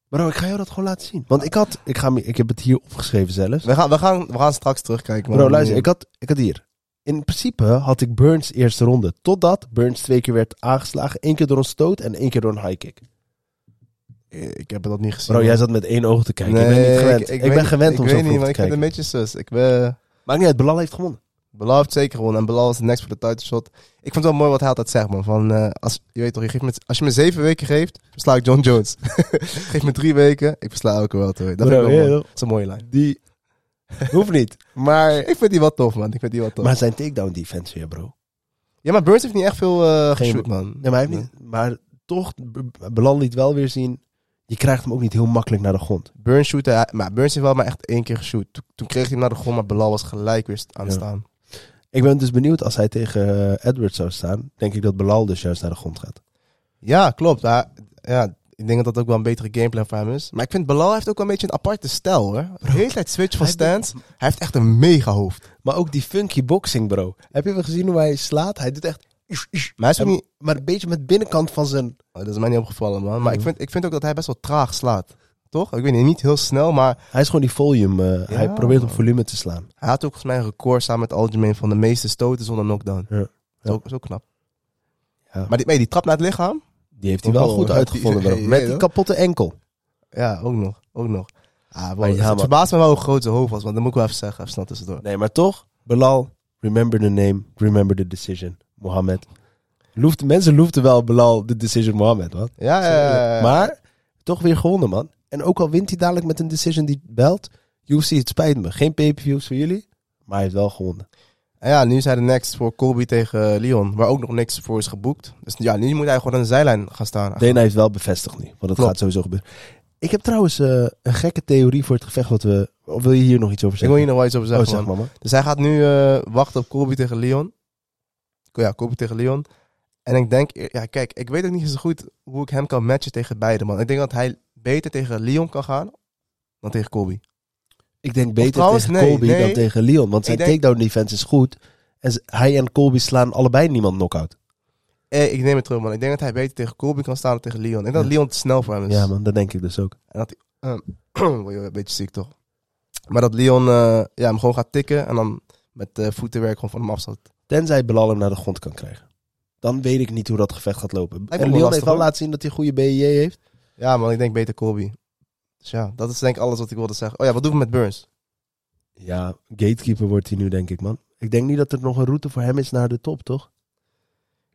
Bro, ik ga jou dat gewoon laten zien. Want ik had, ik, ga, me- ik heb het hier opgeschreven zelfs. We gaan, we gaan, we gaan straks terugkijken, man. Bro, luister, ik had, ik had hier. In principe had ik Burns eerste ronde. Totdat Burns twee keer werd aangeslagen. één keer door een stoot en één keer door een high kick. Ik heb dat niet gezien. Bro, jij zat met één oog te kijken. ik ben niet gewend. Ik, weet ben niet- gewend ik om weet zo niet, vroeg maar te ik kijken. het een beetje sus. Ik ben... Maakt niet uit, Belal heeft gewonnen. Belal heeft zeker gewonnen. En Belal is de next voor de title shot. Ik vond het wel mooi wat hij altijd zegt, man. Van, eh, als, je weet toch, je geeft me, als je me zeven weken geeft, versla ik John Jones. Geef me drie weken, ik versla elke wel. Dat, Bro, ja, toch? dat is een mooie lijn. Die hoeft niet. Maar, Ik vind die wel tof, man. Ik vind die wel tof. maar zijn takedown defense weer, bro. ja, maar Burns heeft niet echt veel Geen- geshoot, man. Nee, maar, hij heeft niet, maar toch, Belal liet wel weer zien. Je krijgt hem ook niet heel makkelijk naar de grond. Burns shootte, maar Burns heeft wel maar echt één keer geshoot. Toen, kreeg hij hem naar de grond, maar Belal was gelijk weer aan het Ja. staan. Ik ben dus benieuwd als hij tegen eh, Edwards zou staan. Denk ik dat Belal dus juist naar de grond gaat. Ja, klopt. Hij- ja, Ik denk dat dat ook wel een betere gameplan voor hem is. Maar ik vind Belal heeft ook wel een beetje een aparte stijl, hoor. De hele tijd switch van stance. Hij heeft echt een mega hoofd. Maar ook die funky boxing, bro. Heb je wel gezien hoe hij slaat? Hij doet echt... Maar hij is niet... Maar een beetje met binnenkant van zijn... Oh, dat is mij niet opgevallen, man. Maar ik, Mhm. vind, ik vind ook dat hij best wel traag slaat. Toch? Ik weet niet, niet heel snel, maar Hij is gewoon die volume. eh, Ja. Hij probeert op volume te slaan. hij had ook volgens mij een record samen met Algemeen van de meeste stoten zonder knockdown. Ja. Zo, zo knap. Ja. Maar die, nee, die trap naar het lichaam? Die heeft hij wel goed uitgevonden, die- Met die kapotte enkel. Ja, ook nog. Ook nog. Ah, wow, Maar ja, het verbaast me wel hoe groot zijn hoofd was, want dat moet ik wel even zeggen. Even snel tussendoor. Nee, maar toch, Belal, remember the name, remember the decision. Mohammed. Loefde, mensen loefden wel Belal de decision Mohammed, wat? Ja, ja, ja, ja. Maar toch weer gewonnen, man. En ook al wint hij dadelijk met een decision die belt. UFC, het spijt me. Geen pay-per-views voor jullie. Maar hij heeft wel gewonnen. En ja, nu is hij de next voor Colby tegen Leon, waar ook nog niks voor is geboekt. Dus ja, nu moet hij gewoon aan de zijlijn gaan staan. Dana heeft wel bevestigd nu. Want dat Klopt. gaat sowieso gebeuren. Ik heb trouwens eh, een gekke theorie voor het gevecht wat we... Of wil je hier nog iets over Ik wil zeggen? hier nog wel iets over oh, zeggen, zeg man. Dus hij gaat nu eh, wachten op Colby tegen Leon. Ja, Colby tegen Leon. En ik denk, ja, kijk, ik weet ook niet zo goed hoe ik hem kan matchen tegen beide, man. Ik denk dat hij beter tegen Leon kan gaan dan tegen Colby. Ik denk beter trouwens, tegen nee, Colby nee. dan tegen Leon. Want zijn denk- takedown defense is goed. En hij en Colby slaan allebei niemand knock-out. Eh, ik neem het terug, man. Ik denk dat hij beter tegen Colby kan staan dan tegen Leon. Ik denk dat Ja. Leon te snel voor hem is. Ja man, dat denk ik dus ook. En dat hij... een beetje ziek, toch? Maar dat Leon eh, ja, hem gewoon gaat tikken en dan met eh voetenwerk gewoon van hem afstoot. Tenzij Belal hem naar de grond kan krijgen. Dan weet ik niet hoe dat gevecht gaat lopen. En lastig, heeft wel hoor. laten zien dat hij een goede BJJ heeft. Ja, man, ik denk beter Colby. Dus ja, dat is denk ik alles wat ik wilde zeggen. Oh ja, wat doen we met Burns? Ja, gatekeeper wordt hij nu denk ik man. Ik denk niet dat er nog een route voor hem is naar de top, toch?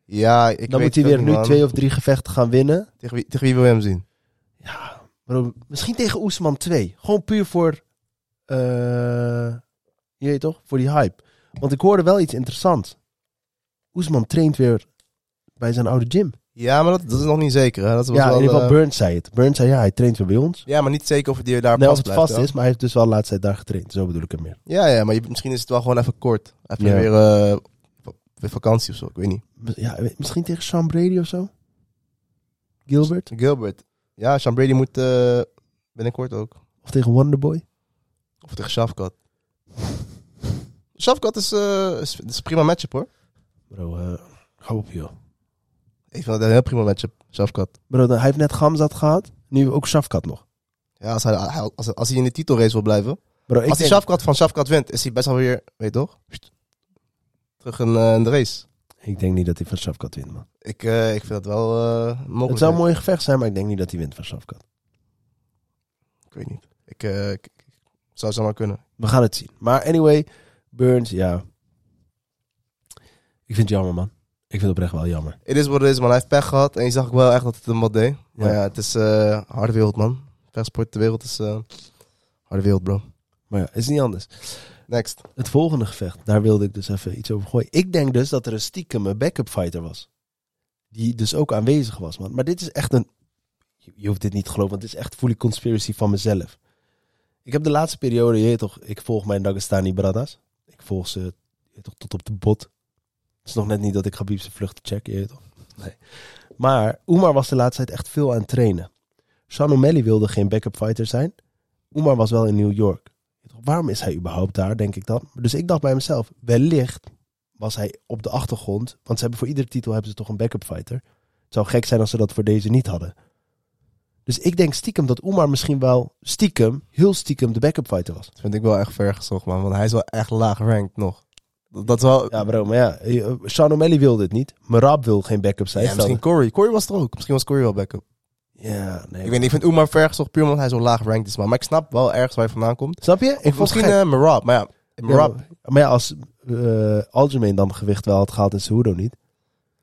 Ja, ik Dan weet moet hij weer nu man. twee of drie gevechten gaan winnen. Tegen wie, tegen wie wil je hem zien? Ja, bro, misschien tegen Oesman 2. Gewoon puur voor, eh je weet toch, voor die hype. Want ik hoorde wel iets interessants. Oesman traint weer bij zijn oude gym. Ja, maar dat, dat is nog niet zeker. Hè? Dat was Ja, in ieder geval eh, Burns zei het. Burns zei ja, hij traint weer bij ons. ja, maar niet zeker of hij daar Nee, of het vast is, maar hij heeft dus wel de laatste tijd daar getraind. Zo bedoel ik hem meer. Ja, ja, maar je, misschien is het wel gewoon even kort. Even Ja. weer, eh, weer vakantie of zo, ik weet niet. Ja, misschien tegen Sean Brady of zo? Gilbert? Gilbert. Ja, Sean Brady moet eh, binnenkort ook. Of tegen Wonderboy? Of tegen Shafkat. Shafkat is, eh, is, is een prima matchup hoor. Bro, hou op joh. Ik vind dat een heel prima matchup, Shafkat. Bro, hij heeft net Gamzat gehad. Nu ook Shafkat nog. Ja, als hij, als, als hij in de titelrace wil blijven. Bro, als hij Shafkat van Shafkat wint, is hij best wel weer, weet je toch? Terug in, eh, in de race. ik denk niet dat hij van Shafkat wint, man. Ik, eh, ik vind dat wel eh mogelijk. Het zou een mooi gevecht zijn, maar ik denk niet dat hij wint van Shafkat. Ik weet niet. Ik, zou zo maar kunnen. We gaan het zien. Maar anyway, Burns, ja. Ik vind het jammer, man. Ik vind het oprecht wel jammer. Het is wat het is, man. Hij heeft pech gehad. En je zag ook wel echt dat het hem wat deed. Maar Ja. ja, het is eh harde wereld, man. Vechtsport, de wereld is eh harde wereld, bro. Maar ja, is niet anders. Next. Het volgende gevecht, daar wilde ik dus even iets over gooien. Ik denk dus dat er een stiekem een backup fighter was. Die dus ook aanwezig was, man. Maar dit is echt een... Je, hoeft dit niet te geloven, want het is echt fully conspiracy van mezelf. Ik heb de laatste periode, je weet toch, ik volg mijn Dagestani bradas. Ik volg ze toch, tot op de bot. Het is nog net niet dat ik Khabib zijn vluchten check, toch. Nee. Maar Oemar was de laatste tijd echt veel aan het trainen. Sean wilde geen backup fighter zijn. Oemar was wel in New York. Waarom is hij überhaupt daar, denk ik dan? Dus ik dacht bij mezelf, wellicht was hij op de achtergrond. Want ze hebben voor iedere titel hebben ze toch een backup fighter. Het zou gek zijn als ze dat voor deze niet hadden. Dus ik denk stiekem dat Oemar misschien wel stiekem, heel stiekem, de backup fighter was. Dat vind ik wel echt ver gezocht, man. Want hij is wel echt laag ranked nog. Dat, is wel... Ja bro, maar ja, eh, Sean O'Malley wilde het niet. Merab wil geen backup zijn. Ja, misschien Corey. Corey was er ook. Misschien was Corey wel backup. Ja, nee. Ik weet niet, ik vind Oemar ver gezocht puur omdat hij zo laag ranked is, man. Maar ik snap wel ergens waar hij vandaan komt. Snap je? Ik Of misschien Marab. Maar ja, Ja, Marab... maar- ja, als eh Algemeen dan gewicht wel had gehaald en Cejudo niet.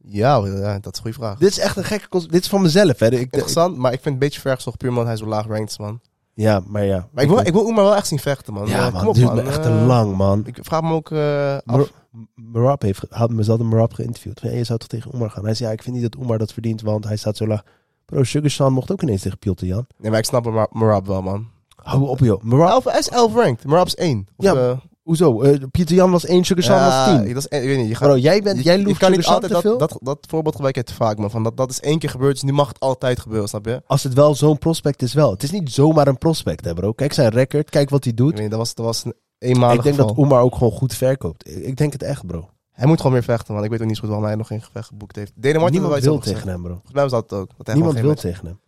Ja, ja, dat is een goede vraag. Dit is echt een gekke... Dit is van mezelf, hè. Ik, ik- Interessant, maar ik vind het een beetje ver gezocht puur omdat hij zo laag ranked is, man. Ja, maar ja. Maar ik wil, ik wil Oemar wel echt zien vechten, man. Ja, Eh, man, het duurt me echt te Eh, lang, man. Ik vraag me ook eh, af. Mar- Marab heeft, had me zelf Marab geïnterviewd. Van, hey, je zou toch tegen Oemar gaan? Hij zei, ja, ik vind niet dat Oemar dat verdient, want hij staat zo laag. Bro, Sugar mocht ook ineens tegen Piotr Jan. Nee, maar ik snap Mar- Marab wel, man. Hou op, joh. Marab, Elf, hij is 11 ranked. Marab is 1. Of, Ja. Hoezo? Eh, Pieter Jan was 1, Sugar was 10. dat is, ik weet niet. Je gaat, Bro, jij, bent, je, jij je kan niet altijd dat, dat, dat voorbeeld gebruik je te vaak, man. Van dat, dat is één keer gebeurd, dus nu mag het altijd gebeuren, snap je? Als het wel zo'n prospect is wel. Het is niet zomaar een prospect, hè bro. Kijk zijn record, kijk wat hij Ik doet. weet niet, dat was, dat was een eenmalig Ik denk geval. dat Omar ook gewoon goed verkoopt. Ik, ik denk het echt, bro. Hij moet gewoon meer vechten, man. Ik weet ook niet zo goed waarom hij nog geen gevecht geboekt heeft. Denemarken Niemand wil tegen hem, bro. Volgens mij was dat ook. Dat hij Niemand wil tegen hem.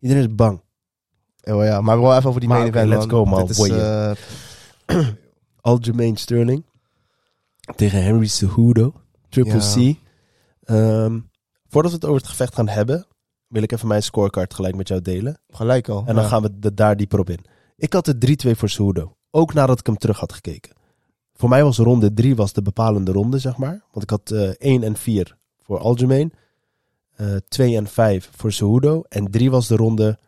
Iedereen is bang. Oh, ja, maar wel even over die Maar main event, let's go, man. Dit is, Aljamain Sterling tegen Henry Cejudo. Triple Ja. C. Ehm, voordat we het over het gevecht gaan hebben, wil ik even mijn scorecard gelijk met jou delen. gelijk al. En dan Ja. gaan we er daar dieper op in. Ik had de 3-2 voor Cejudo. Ook nadat ik hem terug had gekeken. Voor mij was ronde 3 was de bepalende ronde, zeg maar. Want ik had eh 1 en 4 voor Aljamain. eh 2 en 5 voor Cejudo. En 3 was de ronde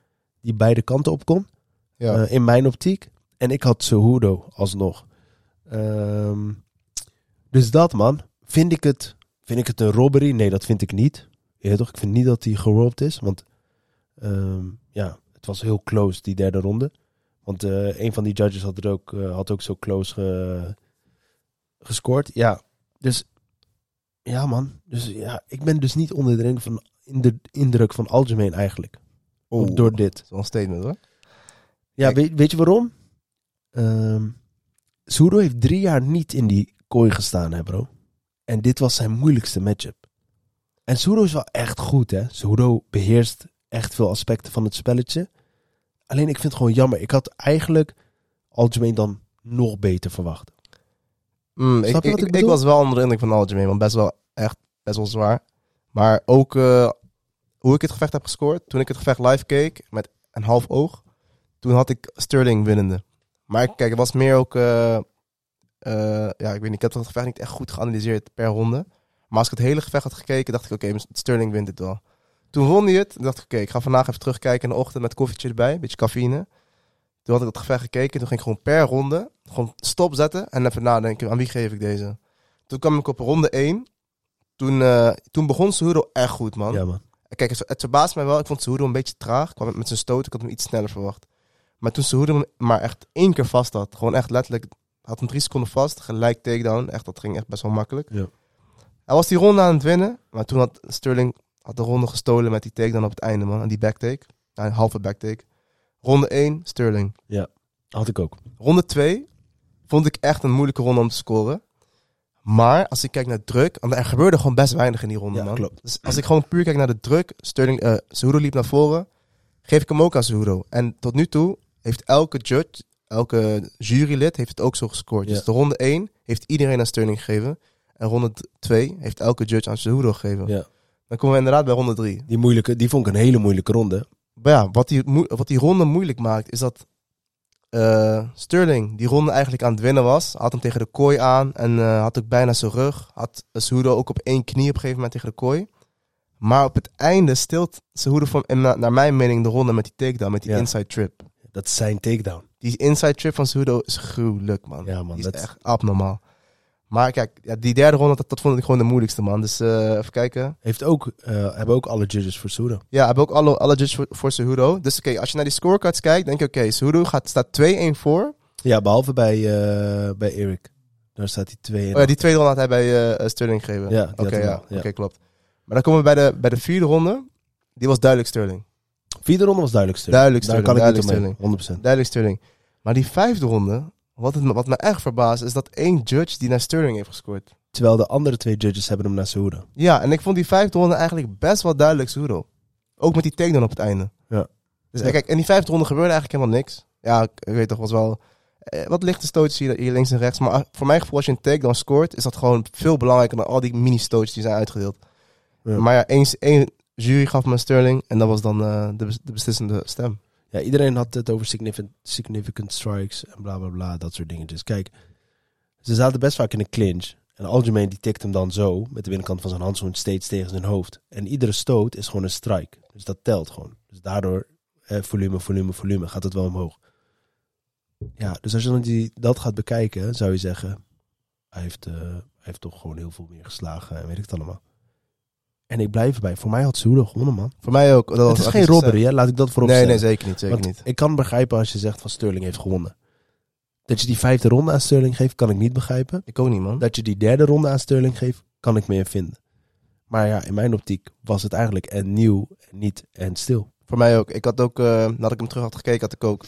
die beide kanten op kon. Ja. eh, in mijn optiek. En ik had Cejudo alsnog. Ehm, dus dat, man. Vind ik, het, vind ik het een robbery? Nee, dat vind ik niet. Ja, toch? Ik vind niet dat hij gerobbed is. Want ehm, ja, het was heel close, die derde ronde. Want eh, een van die judges had, er ook, eh, had ook zo close ge- gescoord. Ja, dus... Ja, man. Dus ja, ik ben dus niet onder de indruk van, in de indruk van algemeen eigenlijk. Door dit. Dat is wel een statement, hoor. Ja, weet, weet je waarom? Ehm Cejudo heeft drie jaar niet in die kooi gestaan, hè bro. En dit was zijn moeilijkste matchup. En Cejudo is wel echt goed, hè. Cejudo beheerst echt veel aspecten van het spelletje. Alleen ik vind het gewoon jammer. Ik had eigenlijk algemeen dan nog beter verwacht. Mm, ik, ik, was wel onder de indruk van Aljamain, want best wel echt best wel zwaar. Maar ook eh, hoe ik het gevecht heb gescoord, toen ik het gevecht live keek met een half oog, toen had ik Sterling winnende. Maar kijk, het was meer ook, eh, eh, ja, ik weet niet, ik heb het gevecht niet echt goed geanalyseerd per ronde. Maar als ik het hele gevecht had gekeken, dacht ik, oké, Sterling wint dit wel. Toen won hij het, dacht ik, oké, ik ga vandaag even terugkijken in de ochtend met koffietje erbij, een beetje cafeïne. Toen had ik het gevecht gekeken, toen ging ik gewoon per ronde gewoon stop zetten en even nadenken, aan wie geef ik deze? Toen kwam ik op ronde 1. Toen, eh, toen begon Cejudo echt goed, man. Ja, man. Kijk, het, het verbaast mij wel. Ik vond Cejudo een beetje traag. Ik kwam met- met zijn stoot. Ik had hem iets sneller verwacht. Maar toen Cejudo hem maar echt één keer vast had. Gewoon echt letterlijk. Had hem drie seconden vast. Gelijk takedown. Echt, dat ging echt best wel makkelijk. Ja. Hij was die ronde aan het winnen. Maar toen had Sterling had de ronde gestolen met die takedown op het einde, man. En die backtake. Nou, een halve backtake. Ronde 1, Sterling. Had ik ook. Ronde 2 vond ik echt een moeilijke ronde om te scoren. Maar als ik kijk naar druk, want er gebeurde gewoon best weinig in die ronde, Ja, man. klopt. Dus als ik gewoon puur kijk naar de druk, Sterling, eh Cejudo liep naar voren, geef ik hem ook aan Cejudo. En tot nu toe heeft elke judge, elke jurylid heeft het ook zo gescoord. Ja. Dus de ronde 1 heeft iedereen aan Sterling gegeven. En ronde 2 heeft elke judge aan Cejudo gegeven. Ja. Dan komen we inderdaad bij ronde 3. Die, moeilijke, die vond ik een hele moeilijke ronde. Maar ja, wat die, wat die ronde moeilijk maakt, is dat eh, Sterling die ronde eigenlijk aan het winnen was. Had hem tegen de kooi aan en eh, had ook bijna zijn rug. Had Cejudo ook op één knie op een gegeven moment tegen de kooi. Maar op het einde stilt Cejudo van, naar mijn mening de ronde met die takedown, met die Ja. inside trip. Dat is zijn takedown. Die inside trip van Cejudo is gruwelijk, man. Ja, man. Die Dat is echt abnormaal. Maar kijk, ja, die derde ronde, dat, dat vond ik gewoon de moeilijkste, man. Dus eh, even kijken. heeft ook, eh, hebben ook alle judges voor Cejudo. Ja, hebben ook alle, alle judges voor, voor Cejudo. Dus oké, als je naar die scorecards kijkt, denk je oké, Cejudo gaat, staat 2-1 voor. Ja, behalve bij, eh, bij Eric. Daar staat hij 2 in. Oh ja, die tweede ronde had hij bij Sterling gegeven. Oké, ja. Oké, klopt. Maar dan komen we bij de, bij de vierde ronde. Die was duidelijk Sterling. Vierde ronde was duidelijk Sterling. Duidelijk Daar Sterling, kan ik niet duidelijk omheen. 100%. Duidelijk Sterling. Maar die vijfde ronde, wat, het, me- wat me echt verbaast, is dat één judge die naar Sterling heeft gescoord. Terwijl de andere twee judges hebben hem naar Cejudo. Ja, en ik vond die vijfde ronde eigenlijk best wel duidelijk Cejudo. Ook met die takedown op het einde. Ja. Dus Ja. kijk, in die vijfde ronde gebeurde eigenlijk helemaal niks. Ja, ik weet toch, was wel... eh, wat lichte stootjes hier, hier links en rechts. Maar ah, voor mijn gevoel, als je een takedown scoort, is dat gewoon veel belangrijker dan al die mini-stootjes die zijn uitgedeeld. Ja. Maar ja, één, één jury gaf me Sterling en dat was dan eh, de, de beslissende stem. Ja, iedereen had het over significant, significant strikes en bla bla bla, dat soort dingetjes. Kijk, ze zaten best vaak in een clinch. En Algemeen die tikt hem dan zo, met de binnenkant van zijn handschoen steeds tegen zijn hoofd. En iedere stoot is gewoon een strike. Dus dat telt gewoon. Dus daardoor, eh, volume, volume, volume, gaat het wel omhoog. Ja, dus als je dan die, dat gaat bekijken, zou je zeggen, hij heeft, eh, hij heeft toch gewoon heel veel meer geslagen en weet ik het allemaal. En ik blijf erbij. Voor mij had Cejudo gewonnen, man. Voor mij ook. Dat het is geen robbery, hè? laat ik dat voorop Nee, stellen. nee, zeker niet. Zeker Want niet. ik kan begrijpen als je zegt van Sterling heeft gewonnen. Dat je die vijfde ronde aan Sterling geeft, kan ik niet begrijpen. Ik ook niet, man. Dat je die derde ronde aan Sterling geeft, kan ik meer vinden. Maar ja, in mijn optiek was het eigenlijk en nieuw, en niet en stil. Voor mij ook. Ik had ook, eh, nadat ik hem terug had gekeken, had ik ook.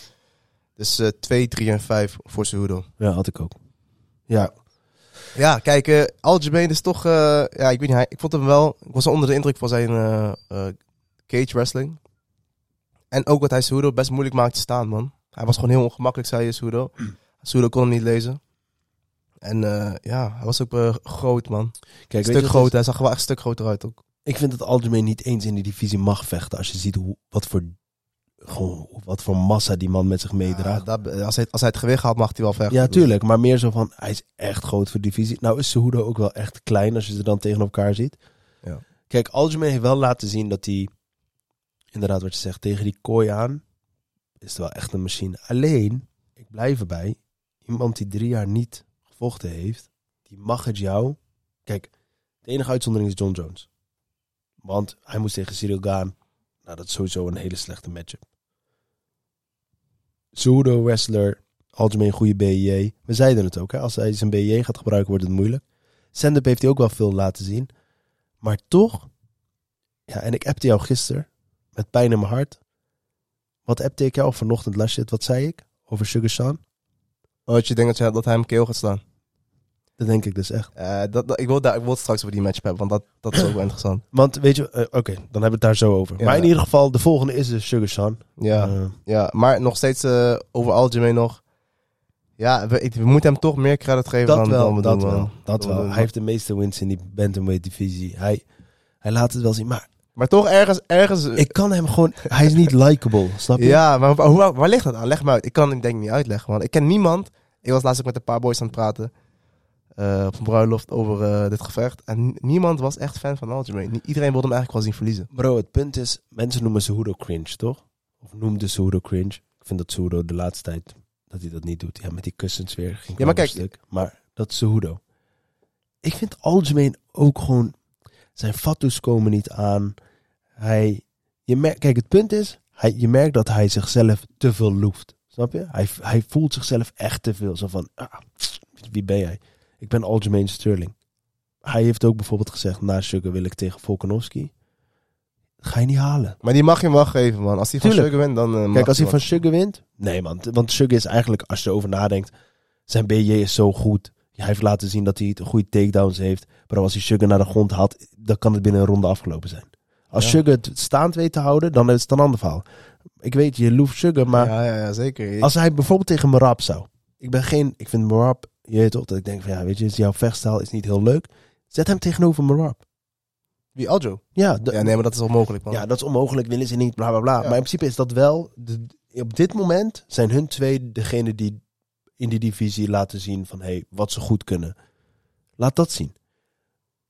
Dus eh 2, 3 en 5 voor Cejudo. Ja, had ik ook. Ja, Ja, kijk, eh Aljamain is toch... eh, ja, ik weet niet, hij, ik vond hem wel... Ik was onder de indruk van zijn eh, cage wrestling. En ook wat hij Cejudo best moeilijk maakte te staan, man. Hij was gewoon heel ongemakkelijk, zei je, Cejudo. Cejudo kon hem niet lezen. En ja, hij was ook groot, man. kijk, je stuk is? hij zag wel echt een stuk groter uit ook. Ik vind dat Algemeen niet eens in die divisie mag vechten. Als je ziet hoe, wat, voor, gewoon, wat voor massa die man met zich Ja, meedraagt. dat, als, hij, als hij het gewicht haalt, mag hij wel vechten. Ja, tuurlijk. Maar meer zo van, hij is echt groot voor de divisie. Nou is Cejudo ook wel echt klein als je ze dan tegen elkaar ziet. Ja. Kijk, Algemeen heeft wel laten zien dat hij, inderdaad wat je zegt, tegen die kooi aan, is het wel echt een machine. Alleen, ik blijf erbij, iemand die drie jaar niet gevochten heeft, die mag het jou. Kijk, de enige uitzondering is John Jones. Want hij moest tegen Cyril gaan. Nou, dat is sowieso een hele slechte matchup. Cejudo wrestler, algemeen goede BJ. We zeiden het ook, hè? als hij zijn BJ gaat gebruiken wordt het moeilijk. Stand-up heeft hij ook wel veel laten zien. Maar toch, ja, en ik appte jou gisteren met pijn in mijn hart. Wat appte ik jou vanochtend, Lashit? Wat zei ik over Sugar Sean? Oh, dat je denkt dat, hij hem keel gaat staan. Dat denk ik dus echt. Eh, dat, dat- ik, wil daar, ik wil het straks over die match hebben, want dat, dat is ook wel interessant. Want weet je, eh, oké, dan hebben we het daar zo over. Ja. Maar in ieder geval, de volgende is dus Sugar Sean. Ja, Eh, ja maar nog steeds over Aljamain nog. Ja, we, ik- we moeten hem toch meer credit geven dat dan, wel, dan we dat doen, man. wel. Dat wel. Hij heeft de meeste wins in die bantamweight divisie. Hij, hij laat het wel zien. Maar Maar toch ergens... ergens ik kan hem gewoon... Hij is niet likable, snap je? ja, maar waar ligt dat aan? Leg me uit. Ik kan het denk ik niet uitleggen, man. Ik ken niemand. Ik was laatst ook met een paar boys aan het praten. Eh, op een bruiloft over eh, dit gevecht. En niemand was echt fan van Aljamain. Iedereen wilde hem eigenlijk wel zien verliezen. Bro, het punt is, mensen noemen Cejudo cringe, toch? Of noemden Cejudo cringe. Ik vind dat Cejudo de laatste tijd, dat hij dat niet doet. Ja, met die kussens weer ging Ja, maar kijk- stuk. Maar dat is Cejudo. Ik vind algemeen ook gewoon, zijn fatsoes komen niet aan. Hij, je merkt, kijk, het punt is, hij, je merkt dat hij zichzelf te veel loeft. Snap je? Hij, hij voelt zichzelf echt te veel. Zo van, ah, wie ben jij? Ik ben algemeen Sterling. Hij heeft ook bijvoorbeeld gezegd, na Sugar wil ik tegen Volkanovski. Ga je niet halen. Maar die mag je hem wel geven, man. Als hij van. Sugar wint, dan... mag Kijk, als hij van Sugar wint. Nee, man. Want Sugar is eigenlijk, als je erover nadenkt. Zijn BJ is zo goed. Hij heeft laten zien dat hij goede takedowns heeft. Maar als hij Sugar naar de grond haalt, dan kan het binnen een ronde afgelopen zijn. Als Ja. Sugar het staand weet te houden, dan is het een ander verhaal. Ik weet, je loeft Sugar, maar ja, ja, ja, zeker. als hij bijvoorbeeld tegen Marab zou. Ik ben geen, ik vind Marab, je weet toch, dat ik denk van ja, weet je, jouw vechtstijl is niet heel leuk. Zet hem tegenover Marab. Wie, Aljo? Ja, de- Ja, nee, maar dat is onmogelijk, man. ja, dat is onmogelijk, willen ze niet, bla bla bla. Ja. Maar in principe is dat wel. De, op dit moment zijn hun twee degene die in die divisie laten zien van hey, wat ze goed kunnen. Laat dat zien.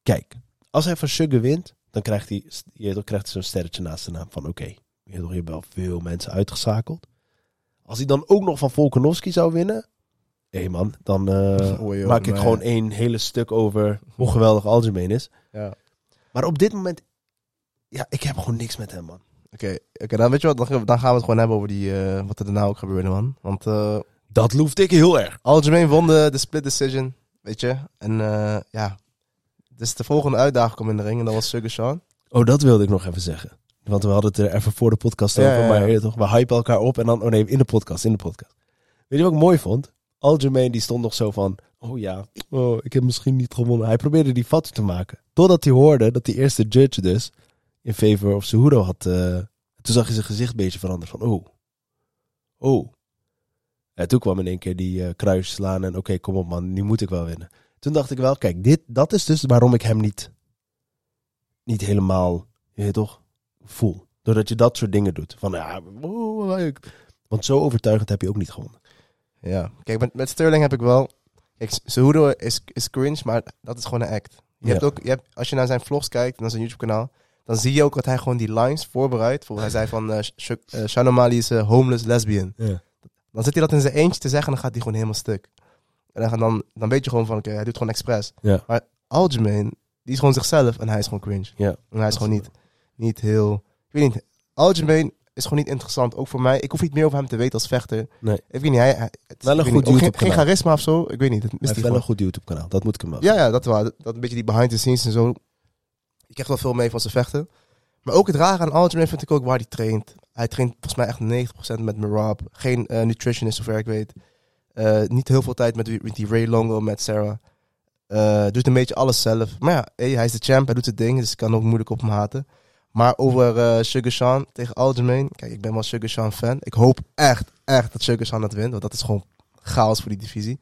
Kijk, als hij van Sugar wint, dan krijgt hij, je krijgt hij zo'n sterretje naast zijn naam van oké, toch, je hebt wel veel mensen uitgeschakeld. Als hij dan ook nog van Volkanovski zou winnen, hé man, dan eh, Oei, joh, maak ik gewoon één hele stuk over hoe geweldig Algemeen is. Ja. Maar op dit moment, ja, ik heb gewoon niks met hem man. Oké, oké, dan weet je wat, dan, dan gaan we het gewoon hebben over die, eh, wat er daarna ook gebeurde, man. Want eh Dat loefde ik heel erg. Aljamain won de, de split decision, weet je. En ja, dus de volgende uitdaging kwam in de ring en dat was Sugar Sean. Oh, dat wilde ik nog even zeggen. Want we hadden het er even voor de podcast over. ja, ja. Maar toch, we hypen elkaar op en dan... Oh nee, in de podcast, in de podcast. Weet je wat ik mooi vond? Aljamain die stond nog zo van... Oh ja, oh, ik heb misschien niet gewonnen. Hij probeerde die foto te maken. Totdat hij hoorde dat die eerste judge dus... In favor of Cejudo had... eh, toen zag je zijn gezicht een beetje veranderen. Van oh. Oh. En toen kwam in één keer die eh, kruis slaan. En oké, kom op man, nu moet ik wel winnen. Toen dacht ik wel, kijk, dit, dat is dus waarom ik hem niet... Niet helemaal, je weet toch, voel. Doordat je dat soort dingen doet. Van ja, oh, want zo overtuigend heb je ook niet gewonnen. Ja, kijk, met, met Sterling heb ik wel... Kijk, Cejudo is, is cringe, maar dat is gewoon een act. Je Ja. hebt ook, je hebt, als je naar zijn vlogs kijkt, naar zijn YouTube-kanaal, dan zie je ook dat hij gewoon die lines voorbereidt. Bijvoorbeeld, hij zei van, Sh- Mali is homeless lesbian. Ja. Dan zit hij dat in zijn eentje te zeggen en dan gaat hij gewoon helemaal stuk. En dan, dan, dan weet je gewoon van, oké, hij doet gewoon expres. Ja. Maar Aljamain, die is gewoon zichzelf en hij is gewoon cringe. Ja. En hij is gewoon niet, niet heel... Ik weet niet, Aljamain, is gewoon niet interessant. Ook voor mij. Ik hoef niet meer over hem te weten als vechter. Nee. Ik weet niet, hij, hij- het, Wel een goed niet, ook geen, charisma of zo. Ik weet niet. Hij heeft hij wel een goed YouTube-kanaal. Dat moet ik hem wel Ja, ja, dat wel. Dat, dat een beetje die behind the scenes en zo. Ik krijg wel veel mee van zijn vechten. Maar ook het rare aan Aljamain vind ik ook waar hij traint. Hij traint volgens mij echt 90% met Merab. Geen eh, nutritionist, zover ik weet. Eh, niet heel veel tijd met, die- met die Ray Longo, met Sarah. Eh, doet een beetje alles zelf. Maar ja, hey, hij is de champ, hij doet zijn ding. Dus ik kan ook moeilijk op hem haten. Maar over eh Sugar Sean tegen Aljamain. Kijk, ik ben wel Sugar Sean fan. Ik hoop echt, echt dat Sugar Sean het wint. Want dat is gewoon chaos voor die divisie.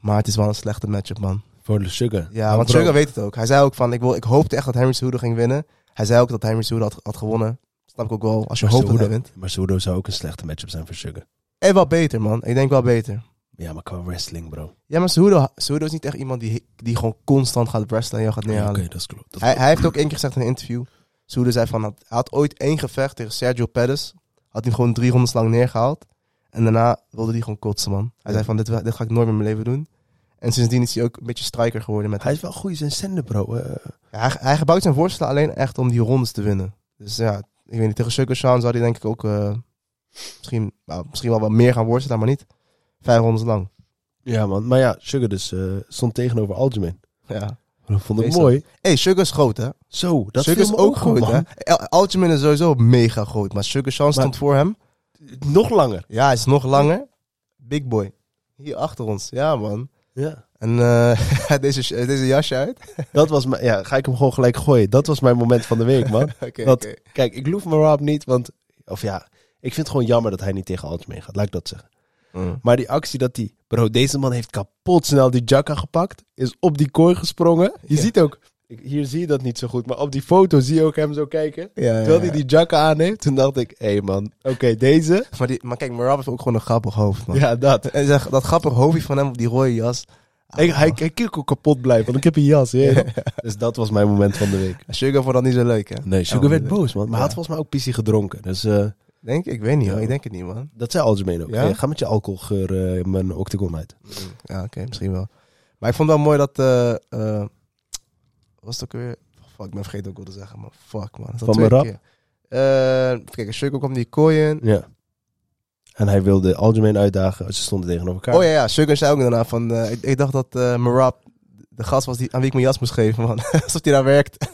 Maar het is wel een slechte matchup, man. Voor de Sugar. Ja, Oh, want bro. Sugar weet het ook. Hij zei ook van, ik, wil, ik hoopte echt dat Henry Cejudo ging winnen. Hij zei ook dat Henry Cejudo had, had gewonnen. Snap ik ook wel, als je Maar hoopt dat hij wint. Maar Cejudo zou ook een slechte matchup zijn voor Sugar. En wel beter, man. Ik denk wel beter. Ja, maar qua wrestling, bro. Ja, maar Cejudo, Cejudo is niet echt iemand die, die gewoon constant gaat wrestlen en jou gaat Ja, neerhalen. Oké, dat is klopt. Hij, hij heeft ook één keer gezegd in een interview. Cejudo zei van, hij had ooit één gevecht tegen Sergio Pettis. Had hij gewoon drie rondes lang neergehaald. En daarna wilde hij gewoon kotsen, man. Hij zei van, dit, dit ga ik nooit meer in mijn leven doen. En sindsdien is hij ook een beetje striker geworden met Hij is wel goed in zijn zender, bro. Eh, Ja, hij, hij gebruikt zijn voorstellen alleen echt om die rondes te winnen. Dus ja, ik weet niet, tegen Sugar Sean zou hij denk ik ook eh, misschien, nou, misschien wel wat meer gaan worstelen, maar niet vijf rondes lang. ja, man. Maar ja, Sugar dus eh, stond tegenover Aljamain. Ja. Dat vond ik mooi. hey, Sugar is groot, hè? Zo, dat Sugar is ook groot, hè? is sowieso mega groot, maar Sugar Sean stond voor hem. Nog langer. Ja, hij is nog langer. Big boy. Hier achter ons, ja man. Ja. En eh deze, deze jasje uit. Dat was mijn... Ja, ga ik hem gewoon gelijk gooien. Dat was mijn moment van de week, man. Oké. Kijk, ik loef Marab niet, want... Of ja, ik vind het gewoon jammer dat hij niet tegen Aljamain gaat. Laat ik dat zeggen. Mm. Maar die actie dat die... Bro, deze man heeft kapot snel die jacka gepakt. Is op die kooi gesprongen. Je Ja. ziet ook... ik- Hier zie je dat niet zo goed. Maar op die foto zie je ook hem zo kijken. Ja, Terwijl hij die jacka aan heeft. Toen dacht ik... Hé hey man, oké, deze... Maar, die, maar kijk, Marab heeft ook gewoon een grappig hoofd, man. Ja, dat. En zeg, dat grappige hoofdje van hem op die rode jas. Hij, hij, hij kan ook kapot blijven, want ik heb een jas. ja. Dus dat was mijn moment van de week. Sugar vond dat niet zo leuk, hè? Nee, Sugar Oh, werd boos, man. Maar hij Ja. had volgens mij ook pissie gedronken. Dus eh, Denk ik? Weet niet, hoor. Ik denk het niet, man. dat zei Algemeen ook. Ja? Hey, ga met je alcoholgeur eh, mijn octagon uit. Ja, oké, misschien wel. Maar ik vond wel mooi dat... eh eh, was het ook weer... Fuck, ik ben vergeten ook wat te zeggen, man. Fuck, man. Dat is al Van. Eh, even kijken, Sugar kwam die kooi in. Ja. En hij wilde Algemeen uitdagen. Ze stonden tegenover elkaar. Oh ja, ja. Sugar zei ook daarna van... eh, ik, ik dacht dat eh Marab de gast was die, aan wie ik mijn jas moest geven, man. Alsof hij daar werkt.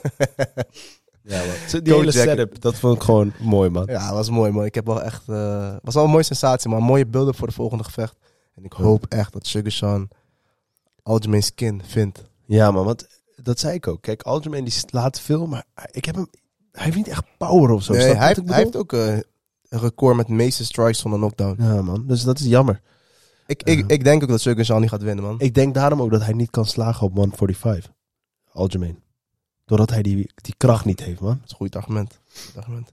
Ja, man. Zo, Die hele jacket. setup, dat vond ik gewoon mooi, man. Ja, was mooi, man. Ik heb wel echt... eh was wel een mooie sensatie, man. Mooie beelden voor de volgende gevecht. En ik hoop echt dat Sugar Sean Aljamain skin vindt. Ja, man, want dat zei ik ook. Kijk, Algemeen die laat veel, maar ik heb hem... Hij heeft niet echt power of zo. Nee, hij, heeft, hij ook eh, een record met de meeste strikes zonder knockdown. Ja, man. Dus dat is jammer. Ik, ik, ik denk ook dat Sugar Sean niet gaat winnen, man. Ik denk daarom ook dat hij niet kan slagen op 145. Algemeen. Doordat hij die, die kracht niet heeft, man. Dat is een goed argument. Goed argument.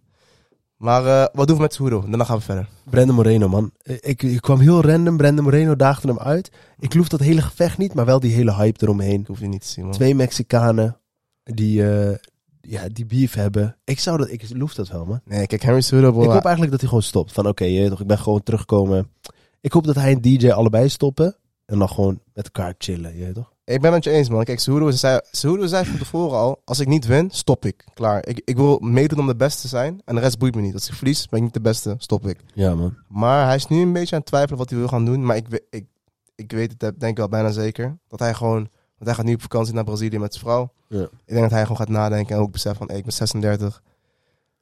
Maar eh, wat doen we met Cejudo? Daarna gaan we verder. Brandon Moreno, man. Ik, ik kwam heel random. Brandon Moreno daagde hem uit. Ik loef dat hele gevecht niet, maar wel die hele hype eromheen. Ik hoef je niet te zien, man. Twee Mexicanen die, eh, ja, die beef hebben. Ik zou dat, ik loef dat wel, man. Nee, kijk, Henry bro, Ik hoop eigenlijk dat hij gewoon stopt. Van oké, je toch, ik ben gewoon teruggekomen. Ik hoop dat hij en DJ allebei stoppen. En dan gewoon met elkaar chillen, je weet toch? Ik ben het met je eens, man. Kijk, Cejudo zei, Cejudo zei van tevoren al... Als ik niet win, stop ik. Klaar. Ik, ik wil meedoen om de beste te zijn. En de rest boeit me niet. Als ik verlies, ben ik niet de beste. Stop ik. Ja, man. Maar hij is nu een beetje aan het twijfelen wat hij wil gaan doen. Maar ik, ik, ik weet het, denk ik wel bijna zeker. Dat hij gewoon... Want hij gaat nu op vakantie naar Brazilië met zijn vrouw. Ja. Ik denk dat hij gewoon gaat nadenken en ook beseft van... Hey, ik ben 36.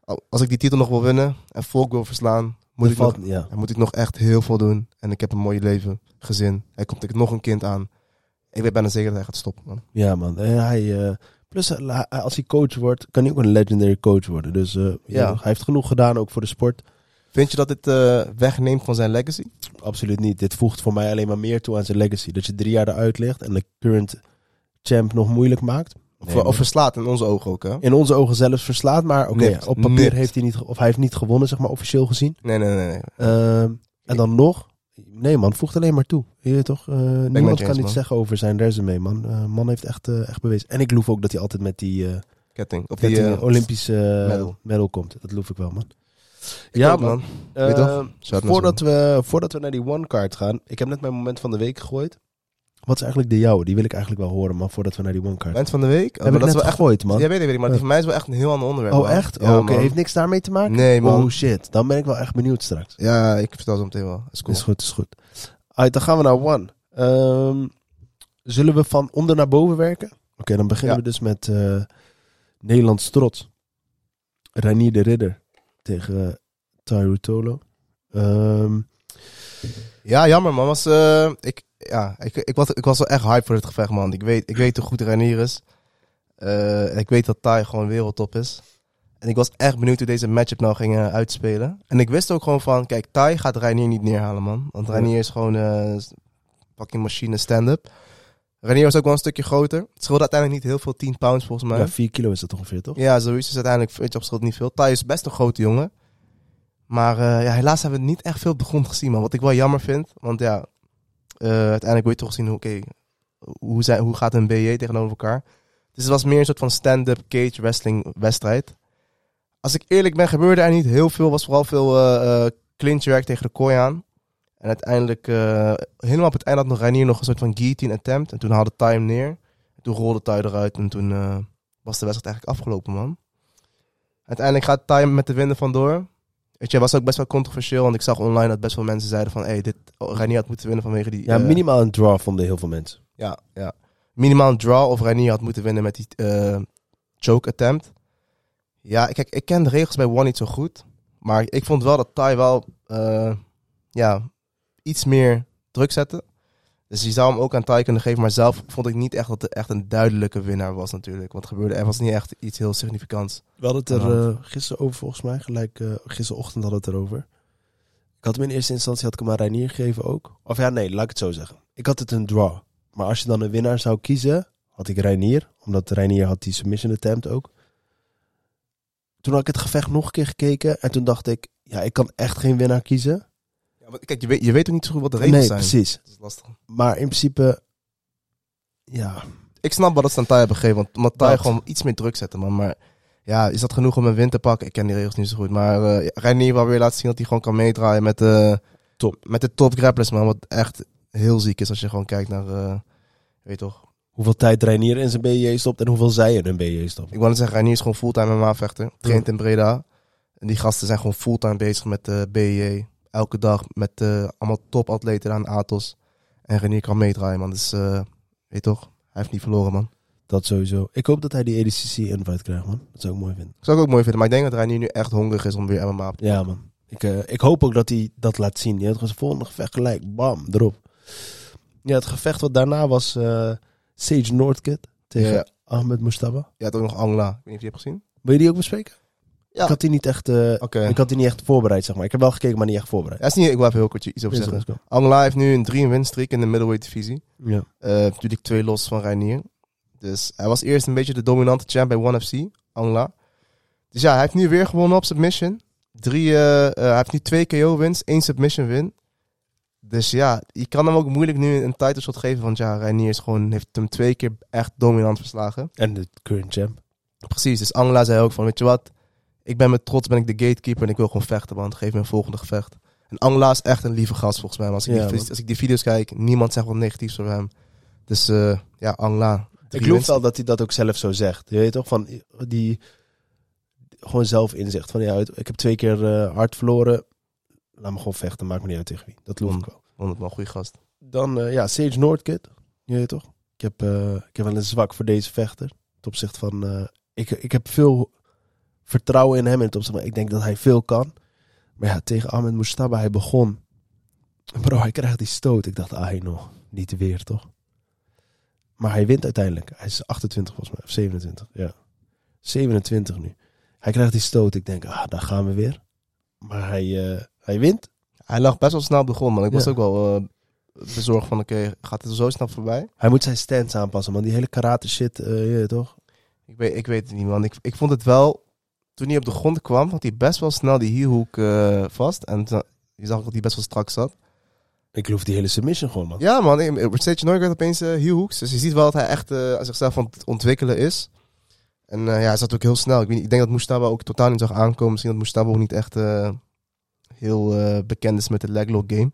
Al- Als ik die titel nog wil winnen en volk wil verslaan... Moet ik, nog, ja. moet ik nog echt heel veel doen. En ik heb een mooi leven, gezin. Er komt ik nog een kind aan. Ik weet bijna zeker dat hij gaat stoppen, man. Ja, man. En hij, eh, plus, als hij coach wordt, kan hij ook een legendary coach worden. Dus eh, ja. Hij heeft genoeg gedaan, ook voor de sport. Vind je dat dit eh, wegneemt van zijn legacy? Absoluut niet. Dit voegt voor mij alleen maar meer toe aan zijn legacy. Dat je drie jaar eruit ligt en de current champ nog moeilijk maakt. Of, Nee, man. of verslaat in onze ogen ook, hè? in onze ogen zelfs verslaat, maar oké, op papier Nipt. heeft hij niet, of hij heeft niet gewonnen, zeg maar officieel gezien. Nee, nee, nee. nee. Ehm, en dan nog, nee man, voegt alleen maar toe. Je weet toch, eh, niemand kan iets man. zeggen over zijn resume, man. Eh, man heeft echt, eh, echt bewezen. En ik loef ook dat hij altijd met die, Ketting. Op met die, Olympische medal. medal. komt. Dat loef ik wel, man. ik ja, ook, man. Out voordat, we, voordat we naar die one-card gaan, ik heb net mijn moment van de week gegooid. Wat is eigenlijk de jouwe? Die wil ik eigenlijk wel horen, maar voordat we naar die one-card... Moment van de week? Oh, Heb maar ik dat net is wel echt... gegooid, man. Ja, weet ik, weet ik, maar die voor mij is wel echt een heel ander onderwerp. oh, man. echt? Ja, Oh, Oké, man. heeft niks daarmee te maken? Nee, man. Oh, shit. Dan ben ik wel echt benieuwd straks. Ja, ik vertel zo meteen wel. Is cool. Is goed, is goed. Alright, dan gaan we naar one. Ehm, zullen we van onder naar boven werken? Oké, dan beginnen Ja. we dus met eh Nederlands trots. Ranier de Ridder tegen uh, Tyro Tolo. Ehm, Ja, jammer man. Was, eh, ik, ja, ik, ik, was, ik was wel echt hype voor dit gevecht, man. Ik weet, ik weet hoe goed Ranier is. Eh, ik weet dat Ty gewoon wereldtop is. En ik was echt benieuwd hoe deze matchup nou ging eh, uitspelen. En ik wist ook gewoon van, kijk, Ty gaat Reinier niet neerhalen, man. Want Ja. Reinier is gewoon eh fucking machine stand-up. Reinier was ook wel een stukje groter. Het scheelde uiteindelijk niet heel veel, 10 pounds volgens mij. ja, 4 kilo is dat ongeveer, toch? Ja, zoiets is uiteindelijk, weet je, op scheelt niet veel. Ty is best een grote jongen. Maar ja, helaas hebben we niet echt veel op de grond gezien, man. Wat ik wel jammer vind. Want ja, uiteindelijk wil je toch zien, hoe- hoe, hoe gaat een BJ tegenover elkaar. Dus het was meer een soort van stand-up cage wrestling wedstrijd. Als ik eerlijk ben, gebeurde er niet heel veel. was vooral veel eh eh clinch werk tegen de kooi aan. En uiteindelijk, eh, helemaal op het einde had nog Reinier nog een soort van guillotine attempt. En toen haalde hem neer. En toen rolde Ty eruit en toen eh, was de wedstrijd eigenlijk afgelopen, man. Uiteindelijk gaat Ty met de winnen vandoor. Weet je, was ook best wel controversieel. Want ik zag online dat best wel mensen zeiden van... Hey, dit, Reinier had moeten winnen vanwege die... Ja, eh, minimaal een draw vonden heel veel mensen. ja, ja. Minimaal een draw of Reinier had moeten winnen met die eh, choke attempt. Ja, kijk, ik ken de regels bij One niet zo goed. Maar ik vond wel dat Ty wel eh, ja, iets meer druk zette. Dus je zou hem ook aan Ty kunnen geven. Maar zelf vond ik niet echt dat het echt een duidelijke winnaar was natuurlijk. Want het gebeurde, er was niet echt iets heel significants. We hadden het er eh, gisteren over volgens mij. Gelijk eh, gisterochtend hadden we het erover. Ik had hem in eerste instantie had ik hem aan Reinier gegeven ook. Of ja, nee, laat ik het zo zeggen. Ik had het een draw. Maar als je dan een winnaar zou kiezen, had ik Reinier. Omdat Reinier had die submission attempt ook. Toen had ik het gevecht nog een keer gekeken. En toen dacht ik, ja, ik kan echt geen winnaar kiezen. Kijk, je weet, je weet ook niet zo goed wat de regels nee, zijn. precies. Dat is lastig. Maar in principe, ja, Ik snap wel dat ze aan Ty hebben gegeven. Want omdat gewoon iets meer druk zette, man. Maar ja, is dat genoeg om een win te pakken? Ik ken die regels niet zo goed. Maar eh Reinier wil weer laten zien dat hij gewoon kan meedraaien met de, Top. met de top grapplers, man. Wat echt heel ziek is als je gewoon kijkt naar, eh, weet je toch. hoeveel tijd Reinier in zijn BJ stopt en hoeveel zij in hun BJ stoppen. Ik net zeggen, Reinier is gewoon fulltime MMA-vechter. Traint in Breda. En die gasten zijn gewoon fulltime bezig met de BJ. Elke dag met eh, allemaal topatleten aan Atos. En Reinier kan meedraaien, man. Dus, eh, weet toch, hij heeft niet verloren, man. Dat sowieso. Ik hoop dat hij die ADCC invite krijgt, man. Dat zou ik mooi vinden. Dat zou ik ook mooi vinden. Maar ik denk dat Reinier nu echt hongerig is om weer MMA op te Ja, man. Ik, eh, ik hoop ook dat hij dat laat zien. Je had gewoon volgende gevecht gelijk. Bam, erop. Ja, het gevecht wat daarna was eh, Sage Noordkit tegen Ja. Ahmed Mustafa. Had ook nog Angla. Ik weet niet of je die hebt gezien. Wil je die ook bespreken? Ja. Ik had die niet echt, eh, Oké. ik had die niet echt voorbereid, zeg maar. Ik heb wel gekeken, maar niet echt voorbereid. Ja, is niet, ik wil even heel kort iets over Is zeggen. Angla heeft nu een 3 win streak in de middleweight divisie. Ja. Eh natuurlijk twee los van Reinier. Dus hij was eerst een beetje de dominante champ bij ONE FC, Angla. Dus ja, hij heeft nu weer gewonnen op submission. Drie, eh, eh, hij heeft nu twee KO wins, één submission win. Dus ja, je kan hem ook moeilijk nu een title shot geven. Want ja, Reinier is gewoon, heeft hem twee keer echt dominant verslagen. En de current champ. Precies, dus Angela zei ook van, weet je wat? Ik ben met trots, ben ik de gatekeeper en ik wil gewoon vechten, man. Geef me een volgende gevecht. En Angela is echt een lieve gast, volgens mij. Maar Als ik, Ja, die, als ik die video's kijk, niemand zegt wat negatiefs over hem. Dus eh, ja, Angela. Ik geloof wel dat hij dat ook zelf zo zegt. Je weet toch, van die gewoon zelf inzicht. Van ja, ik heb twee keer eh, hard verloren. Laat me gewoon vechten, maakt me niet uit tegen wie. Dat geloof ik wel. Vond het wel een goede gast. Dan, eh, ja, Sage Noordkit. Je weet toch? Ik heb, ik heb wel een zwak voor deze vechter. Ten opzichte van, ik, ik heb veel vertrouwen in hem. In het opzicht van, ik denk dat hij veel kan. Maar ja, tegen Ahmed Mustafa, hij begon. Bro, hij krijgt die stoot. Ik dacht, ah, hij nog. Niet weer, toch? Maar hij wint uiteindelijk. Hij is 28 volgens mij, of 27, ja. 27 nu. Hij krijgt die stoot. Ik denk, ah, daar gaan we weer. Maar hij, eh, hij wint. Hij lag best wel snel op de grond, man. Ik was ook wel eh, bezorgd van, oké, gaat het er zo snel voorbij? Hij moet zijn stance aanpassen, man. Die hele karate shit, eh, toch? Ik weet, ik weet het niet, man. Ik, ik vond het wel, toen hij op de grond kwam, had hij best wel snel die hielhoek eh vast. En je zag dat hij best wel strak zat. Ik geloof die hele submission gewoon, man. Ja, man. Stage Norgard opeens uh, hielhoeks. Dus je ziet wel dat hij echt eh, aan zichzelf aan het ontwikkelen is. En eh, ja, hij zat ook heel snel. Ik, weet niet, ik denk dat Mustafa ook totaal niet zag aankomen. Misschien dat Mustafa ook niet echt eh, heel eh, bekend is met de leglock game.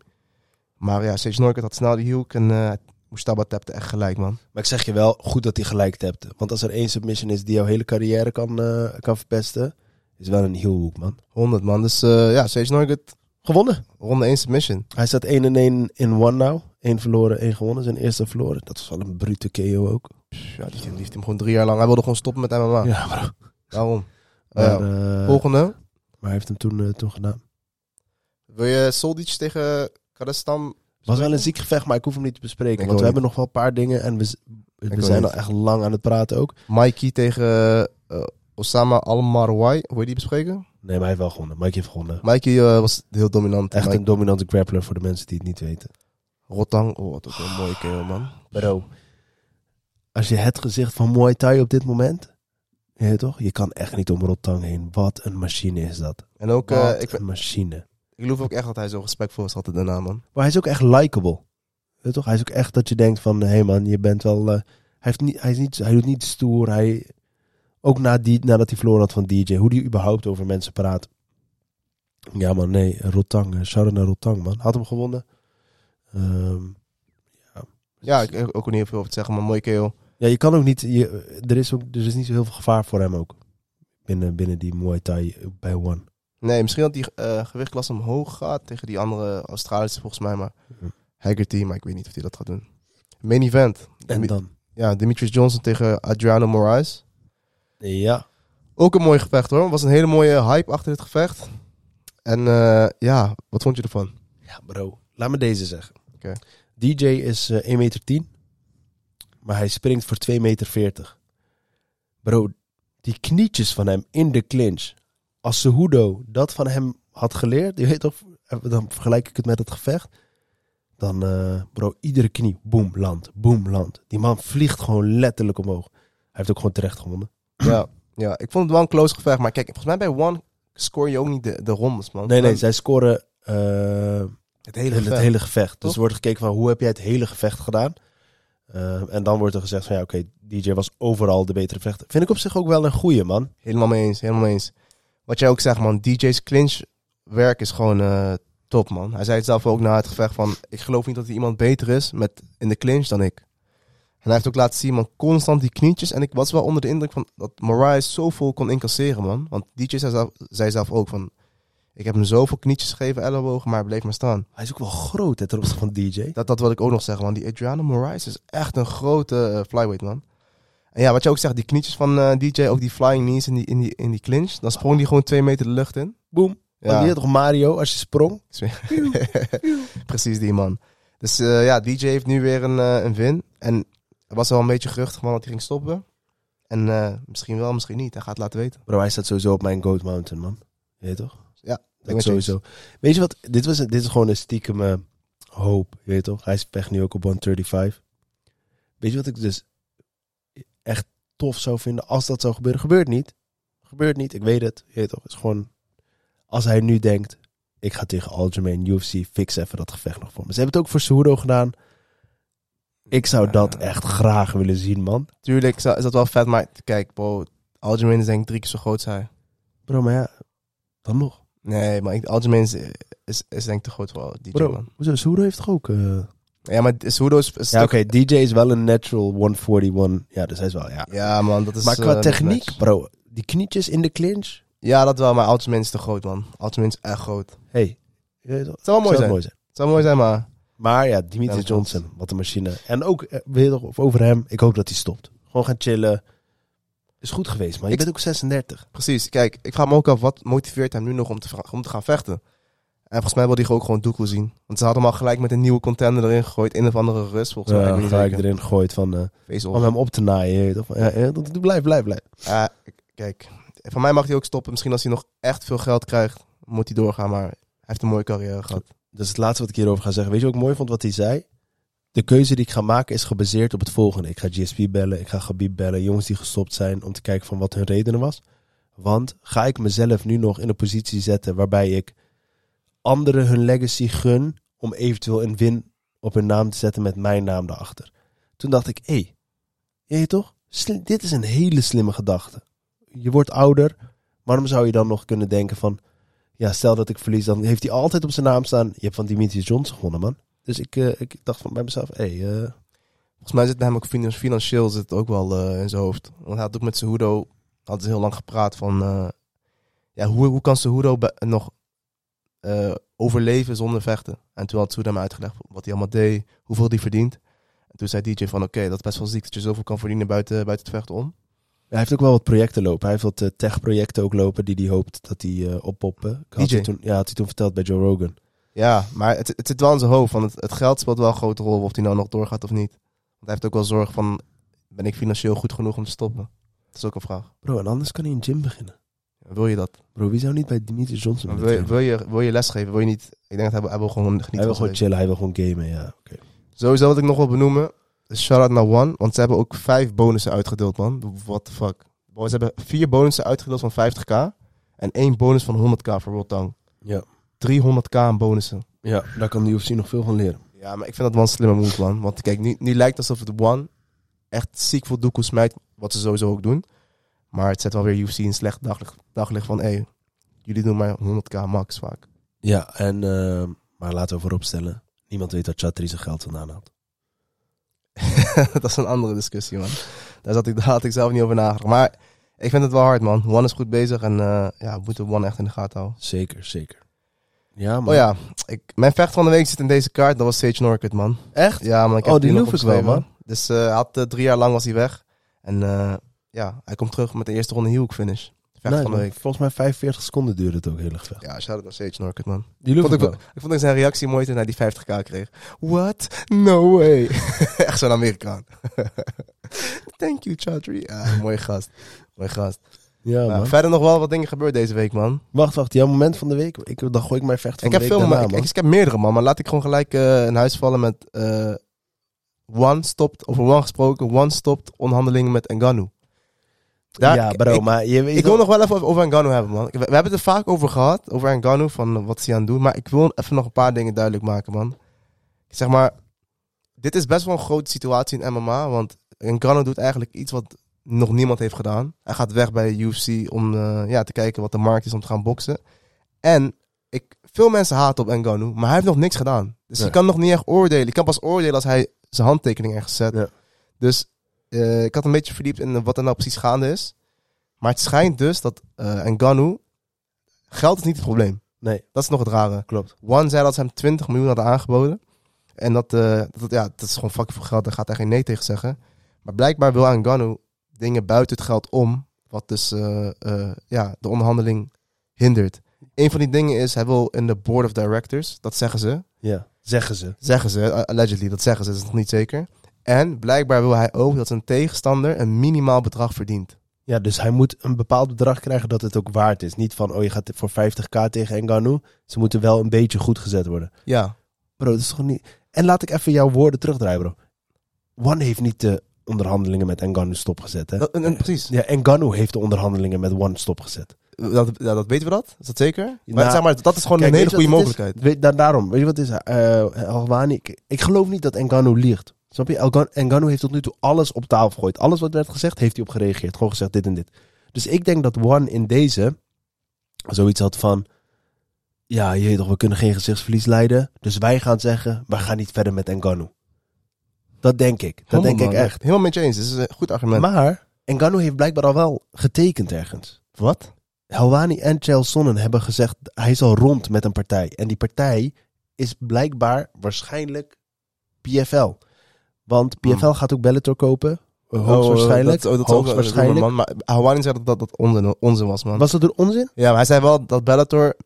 Maar ja, Sage Norgard had snel die hielhoek. En eh, Mustafa tapte echt gelijk, man. Maar ik zeg je wel, goed dat hij gelijk tapte. Want als er één submission is die jouw hele carrière kan, eh, kan verpesten, is wel een heel hoek, man. 100, man. Dus eh, ja, Sage Norgut, Gewonnen. ronde 1 submission. Hij staat 1 en 1 in one nou. Eén verloren, één gewonnen. Zijn eerste verloren. Dat was wel een brute KO ook. Ja, die heeft die heeft hem gewoon drie jaar lang. Hij wilde gewoon stoppen met MMA. Ja, Daarom. maar, Eh, volgende. maar hij heeft hem toen, toen gedaan. Wil je Soldic tegen Karestan? Het was wel een ziek gevecht, maar ik hoef hem niet te bespreken. Ik want we hebben nog wel een paar dingen en we, we zijn al echt lang aan het praten ook. Mikey tegen eh, Osama Al-Marwai. Wil je die bespreken? Nee, maar hij heeft wel gewonnen. Mike heeft gewonnen. Mikey eh, was heel dominant. Echt Mike- een dominante grappler voor de mensen die het niet weten. Rotang. Oh, wat ook een mooie kerel, man. Bro, als je het gezicht van Muay Thai op dit moment... Je toch? Je kan echt niet om Rotang heen. Wat een machine is dat. En ook, eh, ik, een machine. Ik geloof ook echt dat hij zo respectvol is altijd daarna, man. Maar hij is ook echt likable. Weet toch? Hij is ook echt dat je denkt van... Hé hey man, je bent wel... eh, hij, heeft niet, hij, is niet, hij doet niet stoer. Hij, ook na die, nadat hij verloren had van DJ. Hoe die überhaupt over mensen praat. Ja man, nee. Rotang. eh, Shout-out naar Rotang man. Had hem gewonnen. Ehm, Ja, ik heb ook niet heel veel over te zeggen, maar mooie kerel. Ja, je kan ook niet. Je, er, is ook, er is niet zo heel veel gevaar voor hem ook. Binnen, binnen die Muay Thai eh, bij One. Nee, misschien dat die eh gewichtklasse omhoog gaat tegen die andere Australische volgens mij, maar. Haggerty, maar ik weet niet of hij dat gaat doen. Main event. En dan? Ja, Demetrius Johnson tegen Adriano Moraes. Ja. Ook een mooi gevecht hoor. Was een hele mooie hype achter dit gevecht. En eh, ja, wat vond je ervan? Ja, bro. Laat me deze zeggen. DJ is 1 meter 10. Maar hij springt voor 2 meter 40. Bro, die knietjes van hem in de clinch. Als Cejudo dat van hem had geleerd. Je weet toch, dan vergelijk ik het met het gevecht. Dan, eh, bro, iedere knie. Boom, land. Boom, land. Die man vliegt gewoon letterlijk omhoog. Hij heeft ook gewoon terecht gewonnen. ja, ja, ik vond het wel een close gevecht. Maar kijk, volgens mij bij One score je ook niet de, de rondes, man. Nee, nee, zij scoren eh, het hele het, gevecht. hele gevecht. Dus er wordt gekeken van hoe heb jij het hele gevecht gedaan. Eh, en dan wordt er gezegd van ja, oké, DJ was overal de betere vechter. Vind ik op zich ook wel een goeie, man. Helemaal mee eens, helemaal mee eens. Wat jij ook zegt, man. DJ's clinch werk is gewoon eh, top, man. Hij zei het zelf ook na het gevecht van... Ik geloof niet dat er iemand beter is met, in de clinch dan ik. En hij heeft ook laten zien, man, constant die knietjes. En ik was wel onder de indruk van dat Mariah zoveel kon incasseren, man. Want DJ zei zelf, zei zelf ook van... Ik heb hem zoveel knietjes gegeven, ellebogen, maar hij bleef maar staan. Hij is ook wel groot hè, ten opzichte van DJ. Dat, dat wil ik ook nog zeggen, man. Die Adriano Moraes is echt een grote eh, flyweight, man. En ja, wat je ook zegt, die knietjes van eh, DJ, ook die flying knees in die, in die, in die clinch. Dan sprong die gewoon twee meter de lucht in. Boom. Ja. Ja, Die had toch Mario als je sprong? precies die man. Dus eh, ja, DJ heeft nu weer een, eh, een win. En er was wel een beetje gerucht van dat hij ging stoppen. En misschien wel, misschien niet. Hij gaat laten weten. Bro, hij staat sowieso op mijn Goat Mountain, man. Je weet toch? Ja, Dat eens. sowieso. Weet je wat? Dit, was, dit is gewoon een stiekem hoop. Je weet toch? Hij speelt nu ook op 135. Weet je wat ik dus echt tof zou vinden als dat zou gebeuren? Gebeurt niet. Gebeurt niet. Ik weet het. Je weet toch? Het is gewoon... Als hij nu denkt... Ik ga tegen Aljamain UFC. Fix even dat gevecht nog voor me. Ze hebben het ook voor Cejudo gedaan. Ik zou dat echt graag willen zien, man. Tuurlijk is dat wel vet, maar kijk, bro. Aljamain is denk ik drie keer zo groot hij. Bro, maar ja... Dan nog. Nee, maar Aljamain is, is, is denk ik te groot voor DJ, Bro, man. hoezo? Cejudo heeft toch ook... eh, Ja, maar Sudo is Ja, oké. DJ is wel een natural 141. Ja, dus hij is wel... Ja. Ja, man, dat is... maar qua eh, techniek, bro. Die knietjes in de clinch. Ja, dat wel, maar Aljamain is te groot, man. Aljamain is echt groot. Hey. Het zou wel mooi zou zijn. mooi zijn. Het zou mooi zijn, maar... Maar ja, Dimitri Ja, Johnson. Wat een machine. En ook, eh, of over hem. Ik hoop dat hij stopt. Gewoon gaan chillen. Is goed geweest, maar je Ik- bent ook 36. Precies, kijk, ik vraag me ook af, wat motiveert hem nu nog om te, om te gaan vechten? En volgens mij wil hij ook gewoon Doekoe zien. Want ze hadden hem al gelijk met een nieuwe contender erin gegooid. Een of andere rust, volgens mij. Ja, ik zeker. erin gegooid van... eh, om hem op te naaien. Ja, blijf, blijf, blijf. Kijk, van mij mag hij ook stoppen. Misschien als hij nog echt veel geld krijgt, moet hij doorgaan. Maar hij heeft een mooie carrière gehad. Dat is het laatste wat ik hierover ga zeggen. Weet je wat ik mooi vond wat hij zei? De keuze die ik ga maken is gebaseerd op het volgende. Ik ga GSP bellen, ik ga Gabib bellen, jongens die gestopt zijn om te kijken van wat hun redenen was. Want ga ik mezelf nu nog in een positie zetten waarbij ik anderen hun legacy gun om eventueel een win op hun naam te zetten met mijn naam daarachter. Toen dacht ik, hé, hey, je toch? Dit is een hele slimme gedachte. Je wordt ouder, waarom zou je dan nog kunnen denken van, ja, stel dat ik verlies, dan heeft hij altijd op zijn naam staan. Je hebt van Dimitri Johnson gewonnen, man. Dus ik, eh, ik dacht van bij mezelf, hé, hey, eh, Volgens mij zit bij hem ook finan- financieel zit ook wel eh, in zijn hoofd. Want hij had ook met Cejudo, hadden ze heel lang gepraat van... ja, hoe, hoe kan Cejudo be- nog eh, overleven zonder vechten? En toen had hem uitgelegd wat hij allemaal deed, hoeveel hij verdient. En toen zei DJ van, oké, dat is best wel ziek dat je zoveel kan verdienen buiten, buiten het vechten om. Hij heeft ook wel wat projecten lopen. Hij heeft wat eh, tech-projecten ook lopen die hij hoopt dat hij eh oppoppen. Had DJ? hij toen, ja, had hij toen verteld bij Joe Rogan. Ja, maar het, het zit wel in zijn hoofd. Want het, het geld speelt wel een grote rol of hij nou nog doorgaat of niet. Want hij heeft ook wel zorg van, ben ik financieel goed genoeg om te stoppen? Dat is ook een vraag. Bro, en anders kan hij een gym beginnen. Wil je dat? Bro, wie zou niet bij Dimitri Johnson willen Wil je, wil, je, wil je lesgeven? Wil je niet... Ik denk dat hij, hij wil gewoon genieten. Hij wil gewoon chillen, hij wil gewoon gamen, ja. Leven. Sowieso wat ik nog wil benoemen. Shout-out naar One. Want ze hebben ook vijf bonussen uitgedeeld, man. What the fuck. Ze hebben vier bonussen uitgedeeld van 50k. En één bonus van 100k voor World Town. Ja. 300k aan bonussen. ja, daar kan de UFC nog veel van leren. Ja, maar ik vind dat wel een slimme move, man. Want kijk, nu, nu lijkt het alsof het One echt ziek veel doekoe smijt. Wat ze sowieso ook doen. Maar het zet wel weer UFC in slecht daglicht, daglicht van... Hé, jullie doen maar 100k max vaak. Ja, en, eh, maar laten we vooropstellen. Niemand weet waar Chatri zijn geld vandaan haalt. dat is een andere discussie, man. Daar, zat ik, daar had ik zelf niet over nagedacht. Maar ik vind het wel hard, man. One is goed bezig en eh, ja, we moeten One echt in de gaten houden. Zeker, zeker. Ja, man. Oh ja, ik, mijn vecht van de week zit in deze kaart. Dat was Sage Norkut, man. Echt? Ja, man. Ik Oh, heb die nog wel, man. Dus hij had, drie jaar lang was hij weg. En eh, ja, hij komt terug met de eerste ronde heel finish. Vecht Nee, van de week. Volgens mij 45 seconden duurde het ook heel erg. Ja, shout-out naar Sage Norkut, man. Die vond, ik wel. ik vond zijn reactie mooi toen hij die 50k kreeg. What? No way. Echt zo'n Amerikaan. Thank you, Chaudhry. Ja, mooie gast. Mooie gast. Ja, Nou, man. verder nog wel wat dingen gebeurd deze week, man. Wacht, wacht. Jouw moment van de week? Ik, dan gooi ik mijn vecht van Ik de heb, week veel, daarna, ik, man. ik, ik heb meerdere, man. Maar laat ik gewoon gelijk eh in huis vallen met... eh One stopt, over One gesproken. One stopt onderhandelingen met Ngannou. Ja, bro, ik- maar je Ik wil nog wel even over- Ngannou hebben, man. We, we hebben het er vaak over gehad, over Ngannou, van wat is hij aan het doen. Maar ik wil even nog een paar dingen duidelijk maken, man. Zeg maar, dit is best wel een grote situatie in MMA, want Ngannou doet eigenlijk iets wat nog niemand heeft gedaan. Hij gaat weg bij UFC om eh, ja, te kijken wat de markt is om te gaan boksen. En ik, veel mensen haten op Ngannou, maar hij heeft nog niks gedaan. Dus Nee. je kan nog niet echt oordelen. Je kan pas oordelen als hij zijn handtekening ergens zet. Ja. Dus eh, ik had een beetje verdiept in wat er nou precies gaande is. Maar het schijnt dus dat eh Ngannou... Geld is niet het probleem. Nee, Dat is nog het rare. klopt. One zei dat ze hem 20 miljoen hadden aangeboden. En dat, eh, dat, ja, dat is gewoon fucking veel geld. Daar gaat hij geen nee tegen zeggen. Maar blijkbaar wil Ngannou dingen buiten het geld om. Wat dus ja, de onderhandeling hindert. Een van die dingen is, hij wil in de board of directors. Dat zeggen ze. Ja, zeggen ze. Zeggen ze, uh, allegedly, dat zeggen ze, dat is nog niet zeker. En blijkbaar wil hij ook dat zijn tegenstander een minimaal bedrag verdient. Ja, dus hij moet een bepaald bedrag krijgen dat het ook waard is. Niet van, oh je gaat voor 50k tegen Ngannou. Ze moeten wel een beetje goed gezet worden. Ja, Bro, dat is toch niet... En laat ik even jouw woorden terugdraaien, bro. One heeft niet de onderhandelingen met Ngannou stopgezet, hè? dat, en- en precies. Ja, Ngannou heeft de onderhandelingen met One stopgezet. Dat, ja, dat weten we dat? Is dat zeker? maar, Nou, zeg maar dat is gewoon Kijk, een hele goede is? mogelijkheid. Weet, da- daarom, weet je wat is? Eh Alwani, ik, ik geloof niet dat Ngannou liegt. Snap je? Elgan- Ngannou heeft tot nu toe alles op tafel gegooid. Alles wat werd gezegd, heeft hij op gereageerd. Gewoon gezegd dit en dit. Dus ik denk dat One in deze zoiets had van... Ja, je weet toch, we kunnen geen gezichtsverlies leiden. Dus wij gaan zeggen, we gaan niet verder met Ngannou. Dat denk ik. Dat Helemaal, denk ik echt. Helemaal met je eens. Dat is een goed argument. Maar Ngannou heeft blijkbaar al wel getekend ergens. Wat? Helwani en Chael Sonnen hebben gezegd hij is al rond met een partij. En die partij is blijkbaar waarschijnlijk PFL. Want PFL Hmm. gaat ook Bellator kopen. eh, Hoogstwaarschijnlijk. Oh, dat, oh, dat ook hoogstwaarschijnlijk. rumor, man. Maar Hawani zei dat dat, dat onzin, onzin was, man. Was dat een onzin? Ja, maar hij zei wel dat Bellator...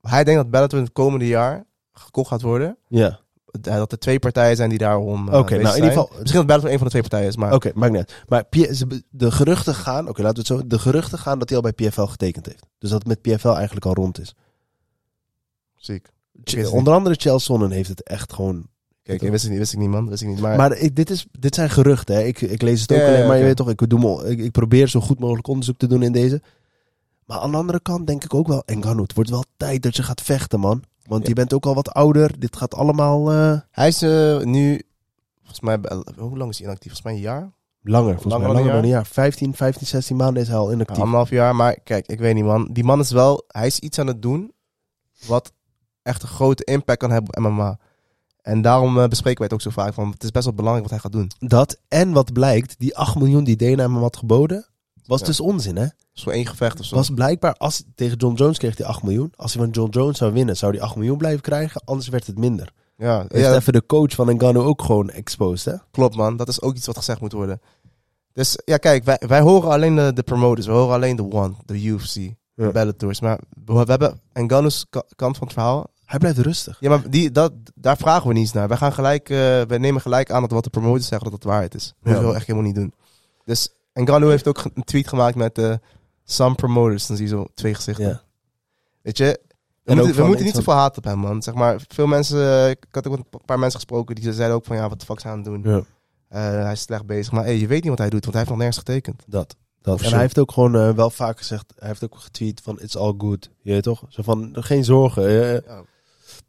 Hij denkt dat Bellator in het komende jaar gekocht gaat worden. Ja. Ja, Dat er twee partijen zijn die daarom eh, Oké, nou, in ieder geval- Misschien dat Bellator een van de twee partijen is, maar... Oké, maakt niet uit. Maar de geruchten gaan, oké, laten we het zo. De geruchten gaan dat hij al bij PFL getekend heeft. Dus dat het met PFL eigenlijk al rond is. Ziek. Ch- onder andere Chael Sonnen heeft het echt gewoon. Kijk, ik wist het niet, wist ik niet, man. Wist ik niet. Maar, Maar ik, dit, is, dit zijn geruchten. Hè. Ik, ik lees het ook Ja, alleen, ja, maar je weet toch, ik, doe ik, ik probeer zo goed mogelijk onderzoek te doen in deze. Maar aan de andere kant denk ik ook wel, Ngannou, het wordt wel tijd dat je gaat vechten, man. Want Ja. je bent ook al wat ouder. Dit gaat allemaal eh, hij is eh, nu... Volgens mij... Hoe lang is hij inactief? Volgens mij een jaar? langer. Volgens Langer mij langer dan een jaar. 15, 15, 16 maanden is hij al Ja, inactief. anderhalf jaar. Maar kijk, ik weet niet, man. Die man is wel... Hij is iets aan het doen wat echt een grote impact kan hebben op MMA. En daarom eh, bespreken wij het ook zo vaak. Van, het is best wel belangrijk wat hij gaat doen. Dat en wat blijkt, die 8 miljoen die Dana hem had geboden, was Ja. dus onzin, hè? Zo één gevecht of zo. Was blijkbaar, als tegen John Jones kreeg hij 8 miljoen. Als hij van John Jones zou winnen, zou hij 8 miljoen blijven krijgen. Anders werd het minder. ja, ja even de coach van Ngannou ook gewoon exposed, hè? klopt man. Dat is ook iets wat gezegd moet worden. Dus ja, kijk, wij, wij horen alleen de, de promoters. We horen alleen de One, de UFC, Ja. de Bellators. Maar we, we hebben Ngannou's ka- kant van het verhaal. Hij blijft rustig. Ja, maar die, dat, daar vragen we niet eens naar. Wij gaan gelijk, eh we nemen gelijk aan dat wat de promoters zeggen dat het waarheid is. Dat Ja. we echt helemaal niet doen. Dus Ngannou heeft ook een tweet gemaakt met eh some promoters. Dan zie je zo twee gezichten. Ja. Weet je, we moeten, we niet van- zoveel haat op hem, man. Zeg maar, veel mensen, eh, ik had ook met een paar mensen gesproken die zeiden ook van, ja, wat de fuck is hij aan het doen? Ja. Eh, hij is slecht bezig. Maar hey, je weet niet wat hij doet, want hij heeft nog nergens getekend. Dat. dat. En sure. hij heeft ook gewoon wel vaak gezegd, hij heeft ook getweet van it's all good. Je weet toch? Zo van, geen zorgen. Ja.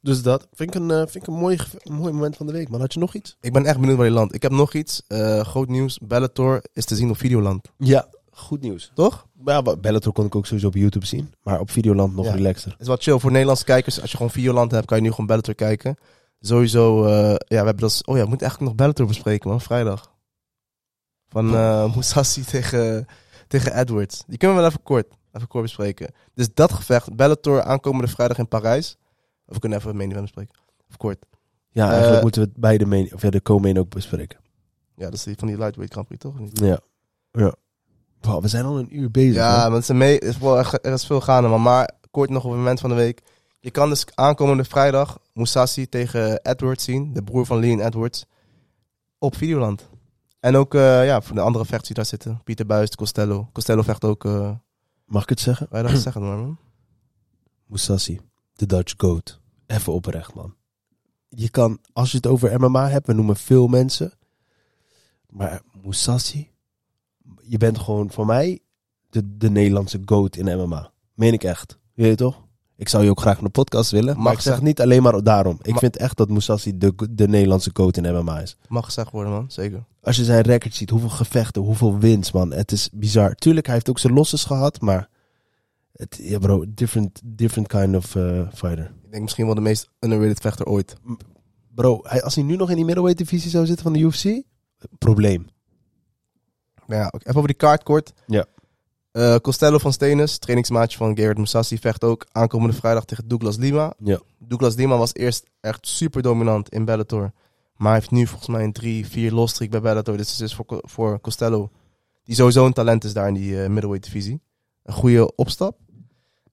Dus dat vind ik een, eh, vind ik een, mooi, een mooi moment van de week. Man, had je nog iets? Ik ben echt benieuwd waar hij landt. Ik heb nog iets. Eh, groot nieuws. Bellator is te zien op Videoland. Ja, goed nieuws. Toch? Maar ja, Bellator kon ik ook sowieso op YouTube zien. Maar op Videoland nog Ja. relaxer. Het is wat chill voor Nederlandse kijkers. Als je gewoon Videoland hebt, kan je nu gewoon Bellator kijken. Sowieso, eh, ja, we hebben dat... Oh ja, we moeten eigenlijk nog Bellator bespreken, man. Vrijdag. Van eh Mousasi tegen, tegen Edwards. Die kunnen we wel even kort, even kort bespreken. Dus dat gevecht, Bellator aankomende vrijdag in Parijs. Of we kunnen even main event bespreken. Of kort. Ja, eigenlijk Eh, moeten we het bij de, main, of ja, de co-main ook bespreken. Ja, dat is die van die lightweight Grand Prix, toch? Niet? Ja. ja. Wow, we zijn al een uur bezig. Ja, man. want ze mee, is wel echt, er is veel gaande, man. Maar kort nog op het moment van de week. Je kan dus aankomende vrijdag Mousasi tegen Edwards zien. De broer van Leon Edwards. Op Videoland. En ook eh, ja, voor de andere vechters die daar zitten. Pieter Buist, Costello. Costello vecht ook. eh Mag ik het zeggen? wij dat zeggen maar, man. Musashi, de Dutch GOAT. Even oprecht, man. Je kan, als je het over MMA hebt, we noemen veel mensen. Maar Musashi, je bent gewoon voor mij de, de Nederlandse GOAT in MMA. Meen ik echt. Weet je toch? Ik zou je ook graag de podcast willen. maar Mag ik zeg niet alleen maar daarom. Ik vind echt dat Musashi de, de Nederlandse GOAT in MMA is. Mag gezegd worden, man. Zeker. Als je zijn record ziet, hoeveel gevechten, hoeveel wins, man. Het is bizar. Tuurlijk, hij heeft ook zijn losses gehad, maar... Het, ja, bro, different, different kind of eh, fighter. Ik denk misschien wel de meest underrated vechter ooit. Bro, hij, als hij nu nog in die middleweight divisie zou zitten van de UFC, probleem. Maar ja, even over die kaart kort. Ja. Eh, Costello van Stenis, trainingsmaatje van Gerard Mousasi, vecht ook aankomende vrijdag tegen Douglas Lima. Ja. Douglas Lima was eerst echt super dominant in Bellator. Maar hij heeft nu volgens mij een 3, 4 losstreak bij Bellator. Dus het is voor, voor Costello, die sowieso een talent is daar in die eh, middleweight divisie. Een goede opstap.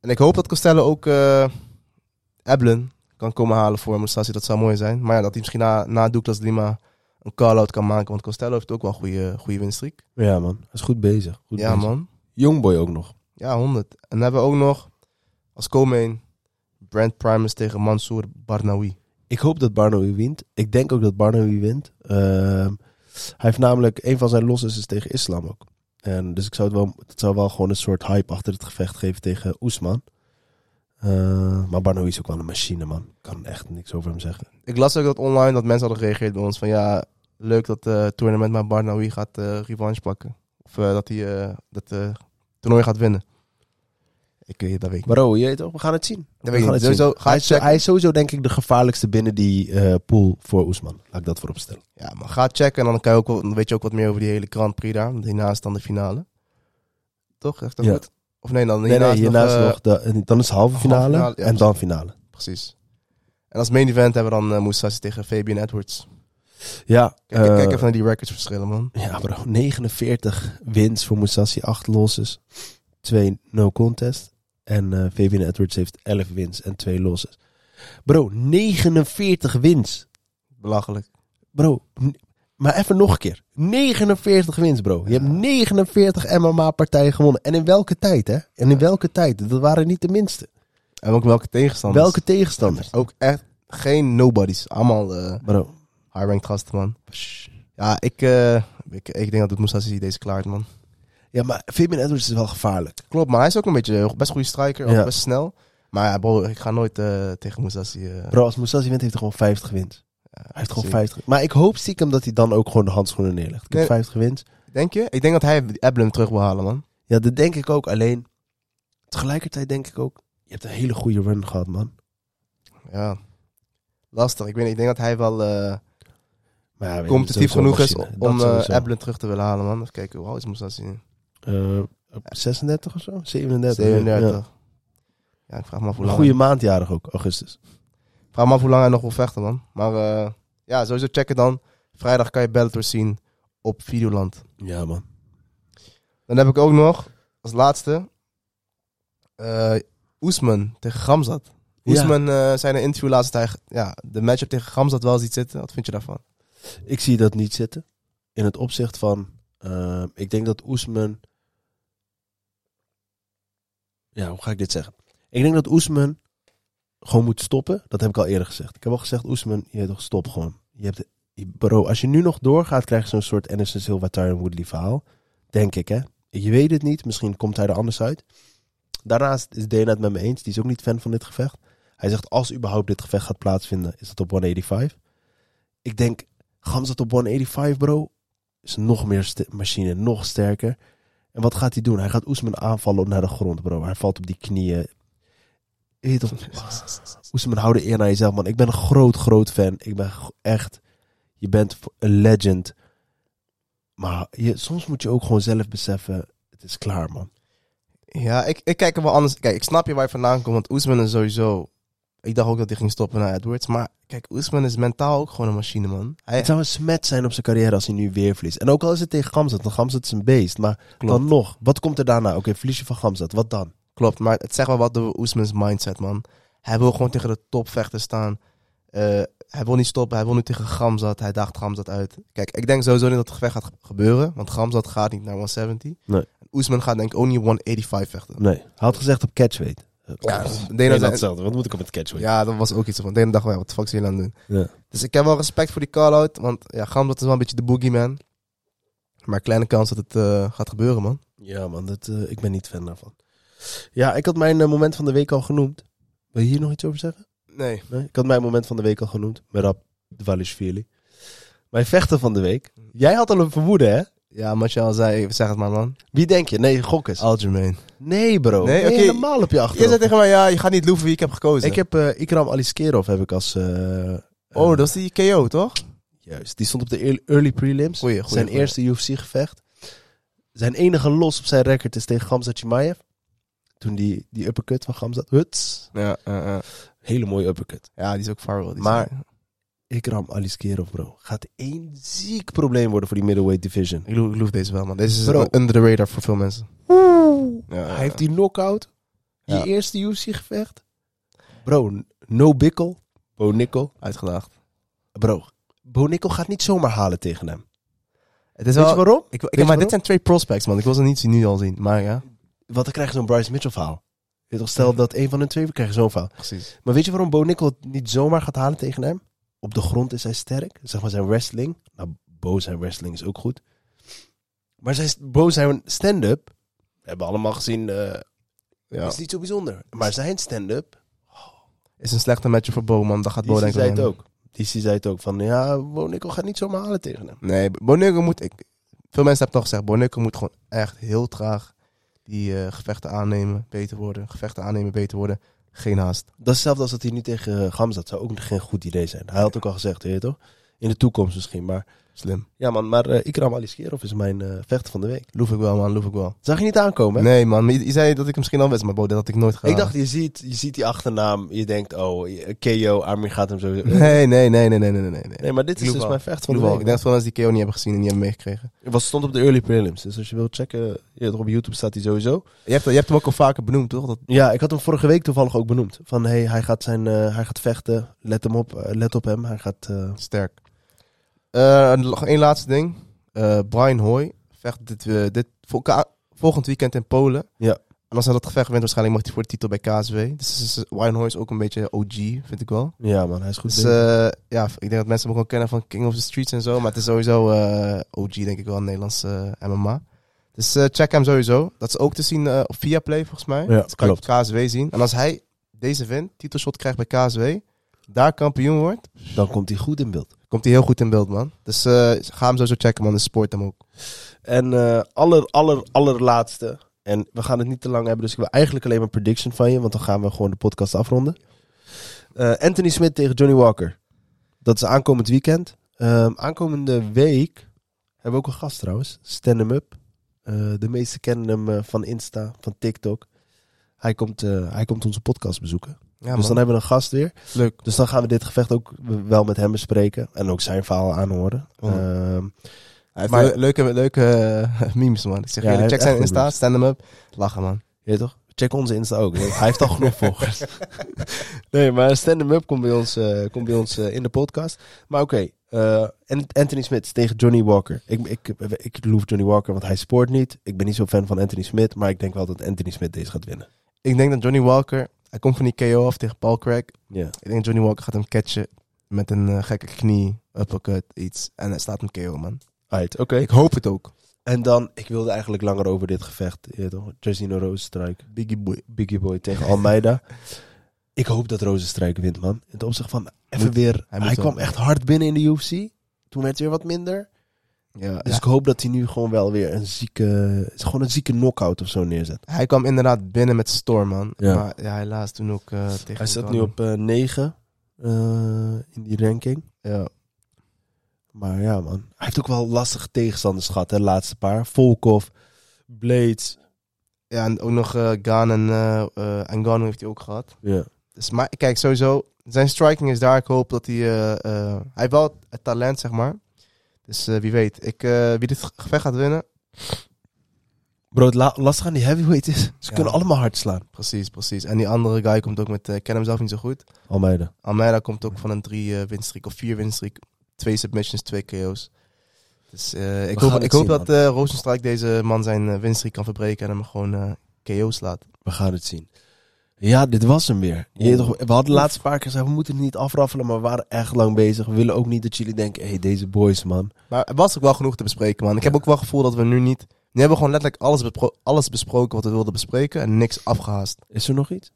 En ik hoop dat Costello ook eh Eblen kan komen halen voor Mousasi. Dat zou mooi zijn. Maar ja, dat hij misschien na, na Douglas Lima een call-out kan maken. Want Costello heeft ook wel een goede, goede winstreak. Ja, man. Hij is goed bezig. Goed Ja, bezig. man. Youngboy ook nog. Ja, 100. En dan hebben we ook nog als co-main Brand Primus tegen Mansour Barnawi. Ik hoop dat Barnaby wint. Ik denk ook dat Barnaby wint. Ehm, hij heeft namelijk, een van zijn losses is tegen Islam ook. En dus ik zou het wel, het zou wel gewoon een soort hype achter het gevecht geven tegen Oesman. Eh, maar Barnaby is ook wel een machine, man. Ik kan echt niks over hem zeggen. Ik las ook dat online dat mensen hadden gereageerd bij ons van ja, leuk dat het toernooi met Barnawi gaat eh revanche pakken. Of eh, dat hij eh, dat eh, toernooi gaat winnen. Ik weet dat weet ik je weet toch, we gaan het zien. Dat We gaan ga hij, is, checken. hij is sowieso denk ik de gevaarlijkste binnen die eh, pool voor Oesman. Laat ik dat voorop stellen. Ja, maar ga checken en dan, kan je ook, dan weet je ook wat meer over die hele Grand Prix daar. Want hierna is dan de finale. Toch? Echt dat Ja. goed? Of nee, dan Nee, nee, hiernaast hiernaast nog, nog, de, dan is het halve finale, finale, ja, en dan finale. Precies. En als main event hebben we dan uh, tegen Fabian Edwards. Ja, Kijk, eh, kijk even naar die records verschillen, man. Ja, bro. 49 wins voor Musashi, 8 losses, 2 no contest. En Fabian Edwards heeft 11 wins en 2 losses. Bro, 49 wins. Belachelijk. Bro, maar even nog een keer. 49 wins, bro. Je hebt 49 MMA-partijen gewonnen. En in welke tijd, hè? En in welke tijd? Dat waren niet de minste. En ook welke tegenstanders. Welke tegenstanders? Ook echt geen nobodies. Allemaal eh Bro, high-ranked gasten, man. Ja, ik, eh, ik, ik denk dat Mousasi deze klaart, man. Ja, maar Fabian Edwards is wel gevaarlijk. Klopt, maar hij is ook een beetje best goede striker. Ook best snel. Maar ja, bro, ik ga nooit eh, tegen Mousasi. eh, Bro, als Musashi wint, heeft hij gewoon 50 wins. ja, Hij heeft gewoon zeker. 50. Maar ik hoop stiekem dat hij dan ook gewoon de handschoenen neerlegt. Ik heb Nee. 50 wins. Denk je? Ik denk dat hij Eblem terug wil halen, man. Ja, dat denk ik ook. Alleen, tegelijkertijd denk ik ook, je hebt een hele goede run gehad, man. Ja. lastig. Ik weet ik denk dat hij wel eh, Maar ja, competitief genoeg is om sowieso. Ablin terug te willen halen, man. Even kijken, hoe oud is moest dat zien? Eh, op 36 of zo? 37. 37. Ja. Ja. ik vraag me af hoe lang. goede maandjarig ook, augustus. Ik vraag me af hoe lang hij nog wil vechten, man. Maar eh, ja, sowieso checken dan. Vrijdag kan je Bellator zien op Videoland. Ja, man. Dan heb ik ook nog, als laatste, eh Oesman tegen Gamzat. Ja. Oesman zei in een interview laatst hij ja, de matchup tegen Gamzat wel ziet zitten. Wat vind je daarvan? Ik zie dat niet zitten. In het opzicht van... ik denk dat Oesman... Ja, hoe ga ik dit zeggen? Ik denk dat Oesman gewoon moet stoppen. Dat heb ik al eerder gezegd. Ik heb al gezegd, Oesman, je toch stop gewoon. Je hebt, bro, als je nu nog doorgaat, krijg je zo'n soort Anderson Silva, Tyron Woodley verhaal. Denk ik, hè. Je weet het niet. Misschien komt hij er anders uit. Daarnaast is Dana het met me eens. Die is ook niet fan van dit gevecht. Hij zegt, als überhaupt dit gevecht gaat plaatsvinden, is het op 185. Ik denk, Gamzat op 185, bro, is nog meer machine, nog sterker. En wat gaat hij doen? Hij gaat Oesman aanvallen naar de grond, bro. Hij valt op die knieën. Weet toch, Oesman, hou de eer naar jezelf, man. Ik ben een groot, groot fan. Ik ben echt, je bent een legend. Maar je, soms moet je ook gewoon zelf beseffen, het is klaar, man. Ja, ik, ik kijk er wel anders. Kijk, ik snap je waar je vandaan komt. Want Oesman is sowieso... Ik dacht ook dat hij ging stoppen naar Edwards. Maar kijk, Oesman is mentaal ook gewoon een machine, man. Hij, Het zou een smet zijn op zijn carrière als hij nu weer verliest. En ook al is het tegen Gamzat, want Gamzat is een beest. Maar dan nog, wat komt er daarna? Oké, verlies je van Gamzat, wat dan? Klopt, maar het zegt wel wat door Oesman's mindset, man. Hij wil gewoon tegen de topvechter staan. Eh, hij wil niet stoppen, hij wil nu tegen Gamzat. Hij daagt Gamzat uit. Kijk, ik denk sowieso niet dat het gevecht gaat ge- gebeuren. Want Gamzat gaat niet naar 170. Nee. Oesman gaat denk ik ook niet 185 vechten. Nee, hij had gezegd op catchweight. Ja, dat zei- hetzelfde. Wat moet ik op het catchweight? Ja, dat was ook iets van. De ene dag, wat de fuck zijn jullie aan het doen? Ja. Dus ik heb wel respect voor die call-out. Want ja, Gamzat is wel een beetje de boogeyman. Maar kleine kans dat het eh, gaat gebeuren, man. Ja, man, dat, eh, ik ben niet fan daarvan. Ja, ik had mijn eh, moment van de week al genoemd. Wil je hier nog iets over zeggen? Nee. Nee? Ik had mijn moment van de week al genoemd. Met Rab Dvalishvili. Mijn vechter van de week. Jij had al een vermoeden, hè? Ja, je al zei, zeg het maar, man. Wie denk je? Nee, gok eens. Aljamain. Nee, bro. Nee, oké. helemaal op je Je achterhoofd. zei tegen mij, ja, je gaat niet loeven wie ik heb gekozen. Ik heb eh, Ikram Aliskerov heb ik als... eh, Oh, eh, dat is die KO, toch? Juist, die stond op de ear- early prelims. Goeie, goeie, zijn goeie. eerste UFC-gevecht. Zijn enige los op zijn record is tegen Gamzat Chimaev. Toen die, die uppercut van Gamzat. Huts. Ja, ja, ja. Hele mooie uppercut. ja, die is ook viral. Maar- Ikram Aliskerov, bro. Gaat één ziek probleem worden voor die middleweight division. ik loof, ik loof deze wel, man. Deze is Bro. under the radar voor veel mensen. Ja, Hij heeft die knockout. Die Ja. eerste UFC-gevecht. Bro, no bickle. Bo Nickel. uitgedaagd. Bro, Bo Nickel gaat niet zomaar halen tegen hem. Het is Weet je wel... waarom? Ik, ik, je maar waarom? dit zijn twee prospects, man. Ik wil ze niet zien, nu al zien. Maar ja, Want dan krijg je zo'n Bryce Mitchell verhaal. Je Stel dat een van hun twee, we krijgen zo'n verhaal. precies. Maar weet je waarom Bo Nickel het niet zomaar gaat halen tegen hem? Op de grond is hij sterk. Zeg maar zijn wrestling. Nou, Bo zijn wrestling is ook goed. Maar zijn, Bo zijn stand-up. We hebben allemaal gezien. eh Ja. is niet zo bijzonder. Maar zijn stand-up. Is een slechte match voor Bo, man. Dat gaat Bo Die denk ik zei het ook. Die zei het ook. Van ja, Bo Nickel gaat niet zomaar halen tegen hem. Nee, Bonnego moet... Ik, veel mensen hebben toch gezegd, Bonnego moet gewoon echt heel traag die eh, gevechten aannemen, beter worden. Gevechten aannemen, beter worden. Geen haast. Dat is hetzelfde als dat hij nu tegen Gamzat zou ook geen goed idee zijn. Hij had ook al gezegd, weet toch? In de toekomst misschien. Maar Slim. ja man, maar eh, Ikram Aliskerov is mijn eh, vechter van de week. Loef ik wel, man. Loef ik wel. Zag je niet aankomen? hè? Nee, man. Je, je zei dat ik misschien al wist, maar Bo, dat had ik nooit gedaan. Ik dacht, je ziet, je ziet die achternaam. Je denkt, oh, KO, Amir gaat hem zo... Nee, nee, nee, nee, nee, nee, nee. nee. Nee, maar dit is dus wel. mijn vechter Ik van de week. Ik denk dat veel mensen die KO niet hebben gezien en niet hebben meegekregen. Het stond op de early prelims. Dus als je wilt checken, ja, op YouTube staat hij sowieso. Je hebt, je hebt hem ook al vaker benoemd, toch? Dat, Ja, ik had hem vorige week toevallig ook benoemd. Van, hey, hij gaat, zijn, eh, hij gaat vechten. Let hem op, let op hem. Hij gaat... sterk. Eh, nog één laatste ding. Eh, Brian Hoy vecht dit, eh, dit volgend weekend in Polen. Ja. En als hij dat gevecht wint, waarschijnlijk mag hij voor de titel bij KSW. Dus, is- Brian Hoy is ook een beetje OG, vind ik wel. ja man, hij is goed Dus ja, ik denk dat mensen hem ook wel kennen van King of the Streets en zo. Maar het is sowieso OG, denk ik wel, in Nederlands eh, MMA. Dus check hem sowieso. Dat is ook te zien op Viaplay, volgens mij. Ja, dat kan je klopt. op KSW zien. En als hij deze wint, titelshot krijgt bij KSW, daar kampioen wordt, Dan komt hij goed in beeld. Komt hij heel goed in beeld, man. Dus eh, ga hem sowieso checken, man. Dus support hem ook. En eh aller, aller, allerlaatste. En we gaan het niet te lang hebben, dus ik wil eigenlijk alleen maar prediction van je. Want dan gaan we gewoon de podcast afronden. Eh, Anthony Smith tegen Johnny Walker. Dat is aankomend weekend. Ehm, aankomende week hebben we ook een gast trouwens. Stand Him Up. De meesten kennen hem van Insta, van TikTok. Hij komt, hij komt onze podcast bezoeken. Ja, dus dan hebben we een gast weer. Leuk. Dus dan gaan we dit gevecht ook wel met hem bespreken. En ook zijn verhaal aanhoren. Oh. Ehm, Hij heeft Maar- leu- leuke, leuke memes, man. Ik zeg Ja, jullie, hij check zijn Insta, stand hem up. Lachen, man. je toch? Check onze Insta ook. Hij heeft al genoeg volgers. nee, maar Stand Him Up komt bij ons, eh, komt bij ons eh, in de podcast. Maar oké, eh, Anthony Smith tegen Johnny Walker. Ik, ik, ik, loof Johnny Walker, want hij spoort niet. Ik ben niet zo fan van Anthony Smith, maar ik denk wel dat Anthony Smith deze gaat winnen. Ik denk dat Johnny Walker, hij komt van die KO af tegen Paul Craig. Ik denk Johnny Walker gaat hem catchen met een eh, gekke knie, uppercut, iets. En hij staat hem KO, man. Right, oké. Ik hoop het ook. En dan, ik wilde eigenlijk langer over dit gevecht. Je toch? Jessino Rozenstruik, Biggie boy. Biggie Boy tegen Almeida. ik hoop dat Rozenstruik wint, man. In het opzicht van, even Moet- weer, hij hij, kwam echt hard binnen in de UFC. Toen werd het weer wat minder. Ja, Dus ja. ik hoop dat hij nu gewoon wel weer een zieke, gewoon een zieke knockout of zo neerzet. Hij kwam inderdaad binnen met storm, man. Ja. Maar ja, helaas toen ook eh, tegen... Hij staat nu op eh 9 in die ranking. Ja. Maar ja, man. Hij heeft ook wel lastige tegenstanders gehad, hè, de laatste paar. Volkov, Blades. ja, en ook nog eh Gaan en eh eh, Ngannou heeft hij ook gehad. Ja. Dus, maar kijk, sowieso, zijn striking is daar. Ik hoop dat hij... eh, eh, hij heeft wel het talent, zeg maar. Dus eh, wie weet. Ik, eh, wie dit gevecht gaat winnen, Bro, het la- lastig aan die heavyweight is, ze Ja. kunnen allemaal hard slaan. precies, precies. En die andere guy komt ook met... eh, ik ken hem zelf niet zo goed. Almeida. Almeida komt ook van een drie eh winstreak of vier winstreak. Twee submissions, twee KO's. Dus eh, ik gaan hoop, ik hoop zien, dat eh Rozenstruik deze man zijn eh, winstreak kan verbreken en hem gewoon eh KO slaat. We gaan het zien. Ja, dit was hem weer. Je toch, we hadden de laatste paar keer gezegd, we moeten het niet afraffelen, maar we waren echt lang bezig. We willen ook niet dat jullie denken, hé, hey, deze boys, man. Maar er was ook wel genoeg te bespreken, man. Ik heb ook wel het gevoel dat we nu niet... Nu hebben we gewoon letterlijk alles, bespro- alles besproken wat we wilden bespreken en niks afgehaast. Is er nog iets?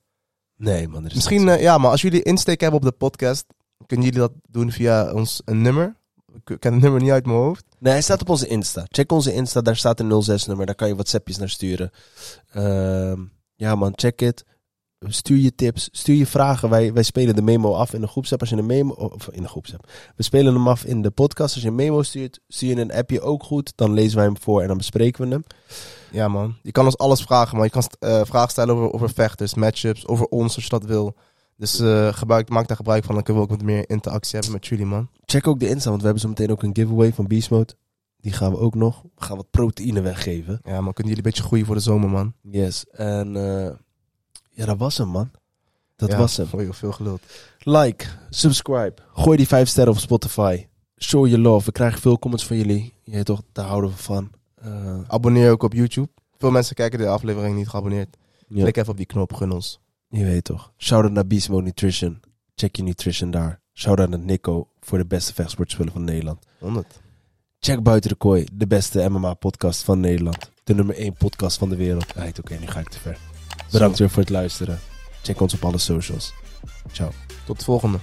Nee, man. Er is Misschien, eh, ja, maar als jullie insteek hebben op de podcast, kunnen jullie dat doen via ons een nummer. Ik ken het nummer niet uit mijn hoofd. Nee, hij staat op onze Insta. Check onze Insta, daar staat een 06-nummer. Daar kan je WhatsAppjes naar sturen. Ehm, ja, man, check it. Stuur je tips, stuur je vragen. Wij, wij spelen de memo af in de groepsapp. Als je een memo, of in de groepsapp. We spelen hem af in de podcast. Als je een memo stuurt, stuur je een appje ook goed. Dan lezen wij hem voor en dan bespreken we hem. Ja, man. Je kan ons alles vragen, man. Je kan eh, vragen stellen over, over vechters, matchups, over ons als je dat wil. Dus eh, gebruik, maak daar gebruik van. Dan kunnen we ook wat meer interactie hebben met jullie, man. Check ook de Insta, want we hebben zo meteen ook een giveaway van Beast Mode. Die gaan we ook nog. We gaan wat proteïne weggeven. Ja, man. Kunnen jullie een beetje groeien voor de zomer, man. Yes. En eh, ja, dat was hem, man. Dat Ja, was hem. Veel, veel geluld. Like, subscribe. Gooi die 5 sterren op Spotify. Show your love. We krijgen veel comments van jullie. Je weet toch, daar houden we van. Eh, Abonneer ook op YouTube. Veel mensen kijken de aflevering niet geabonneerd. ja, Klik even op die knop, gun ons. je weet toch. Shout out naar Beast Mode Nutrition. Check je nutrition daar. Shout out naar Nico voor de beste vechtsportspullen van Nederland. 100. Check Buiten de Kooi, de beste MMA podcast van Nederland. De nummer 1 podcast van de wereld. Right, oké, nu ga ik te ver. Bedankt weer voor het luisteren. Check ons op alle socials. Ciao. Tot de volgende.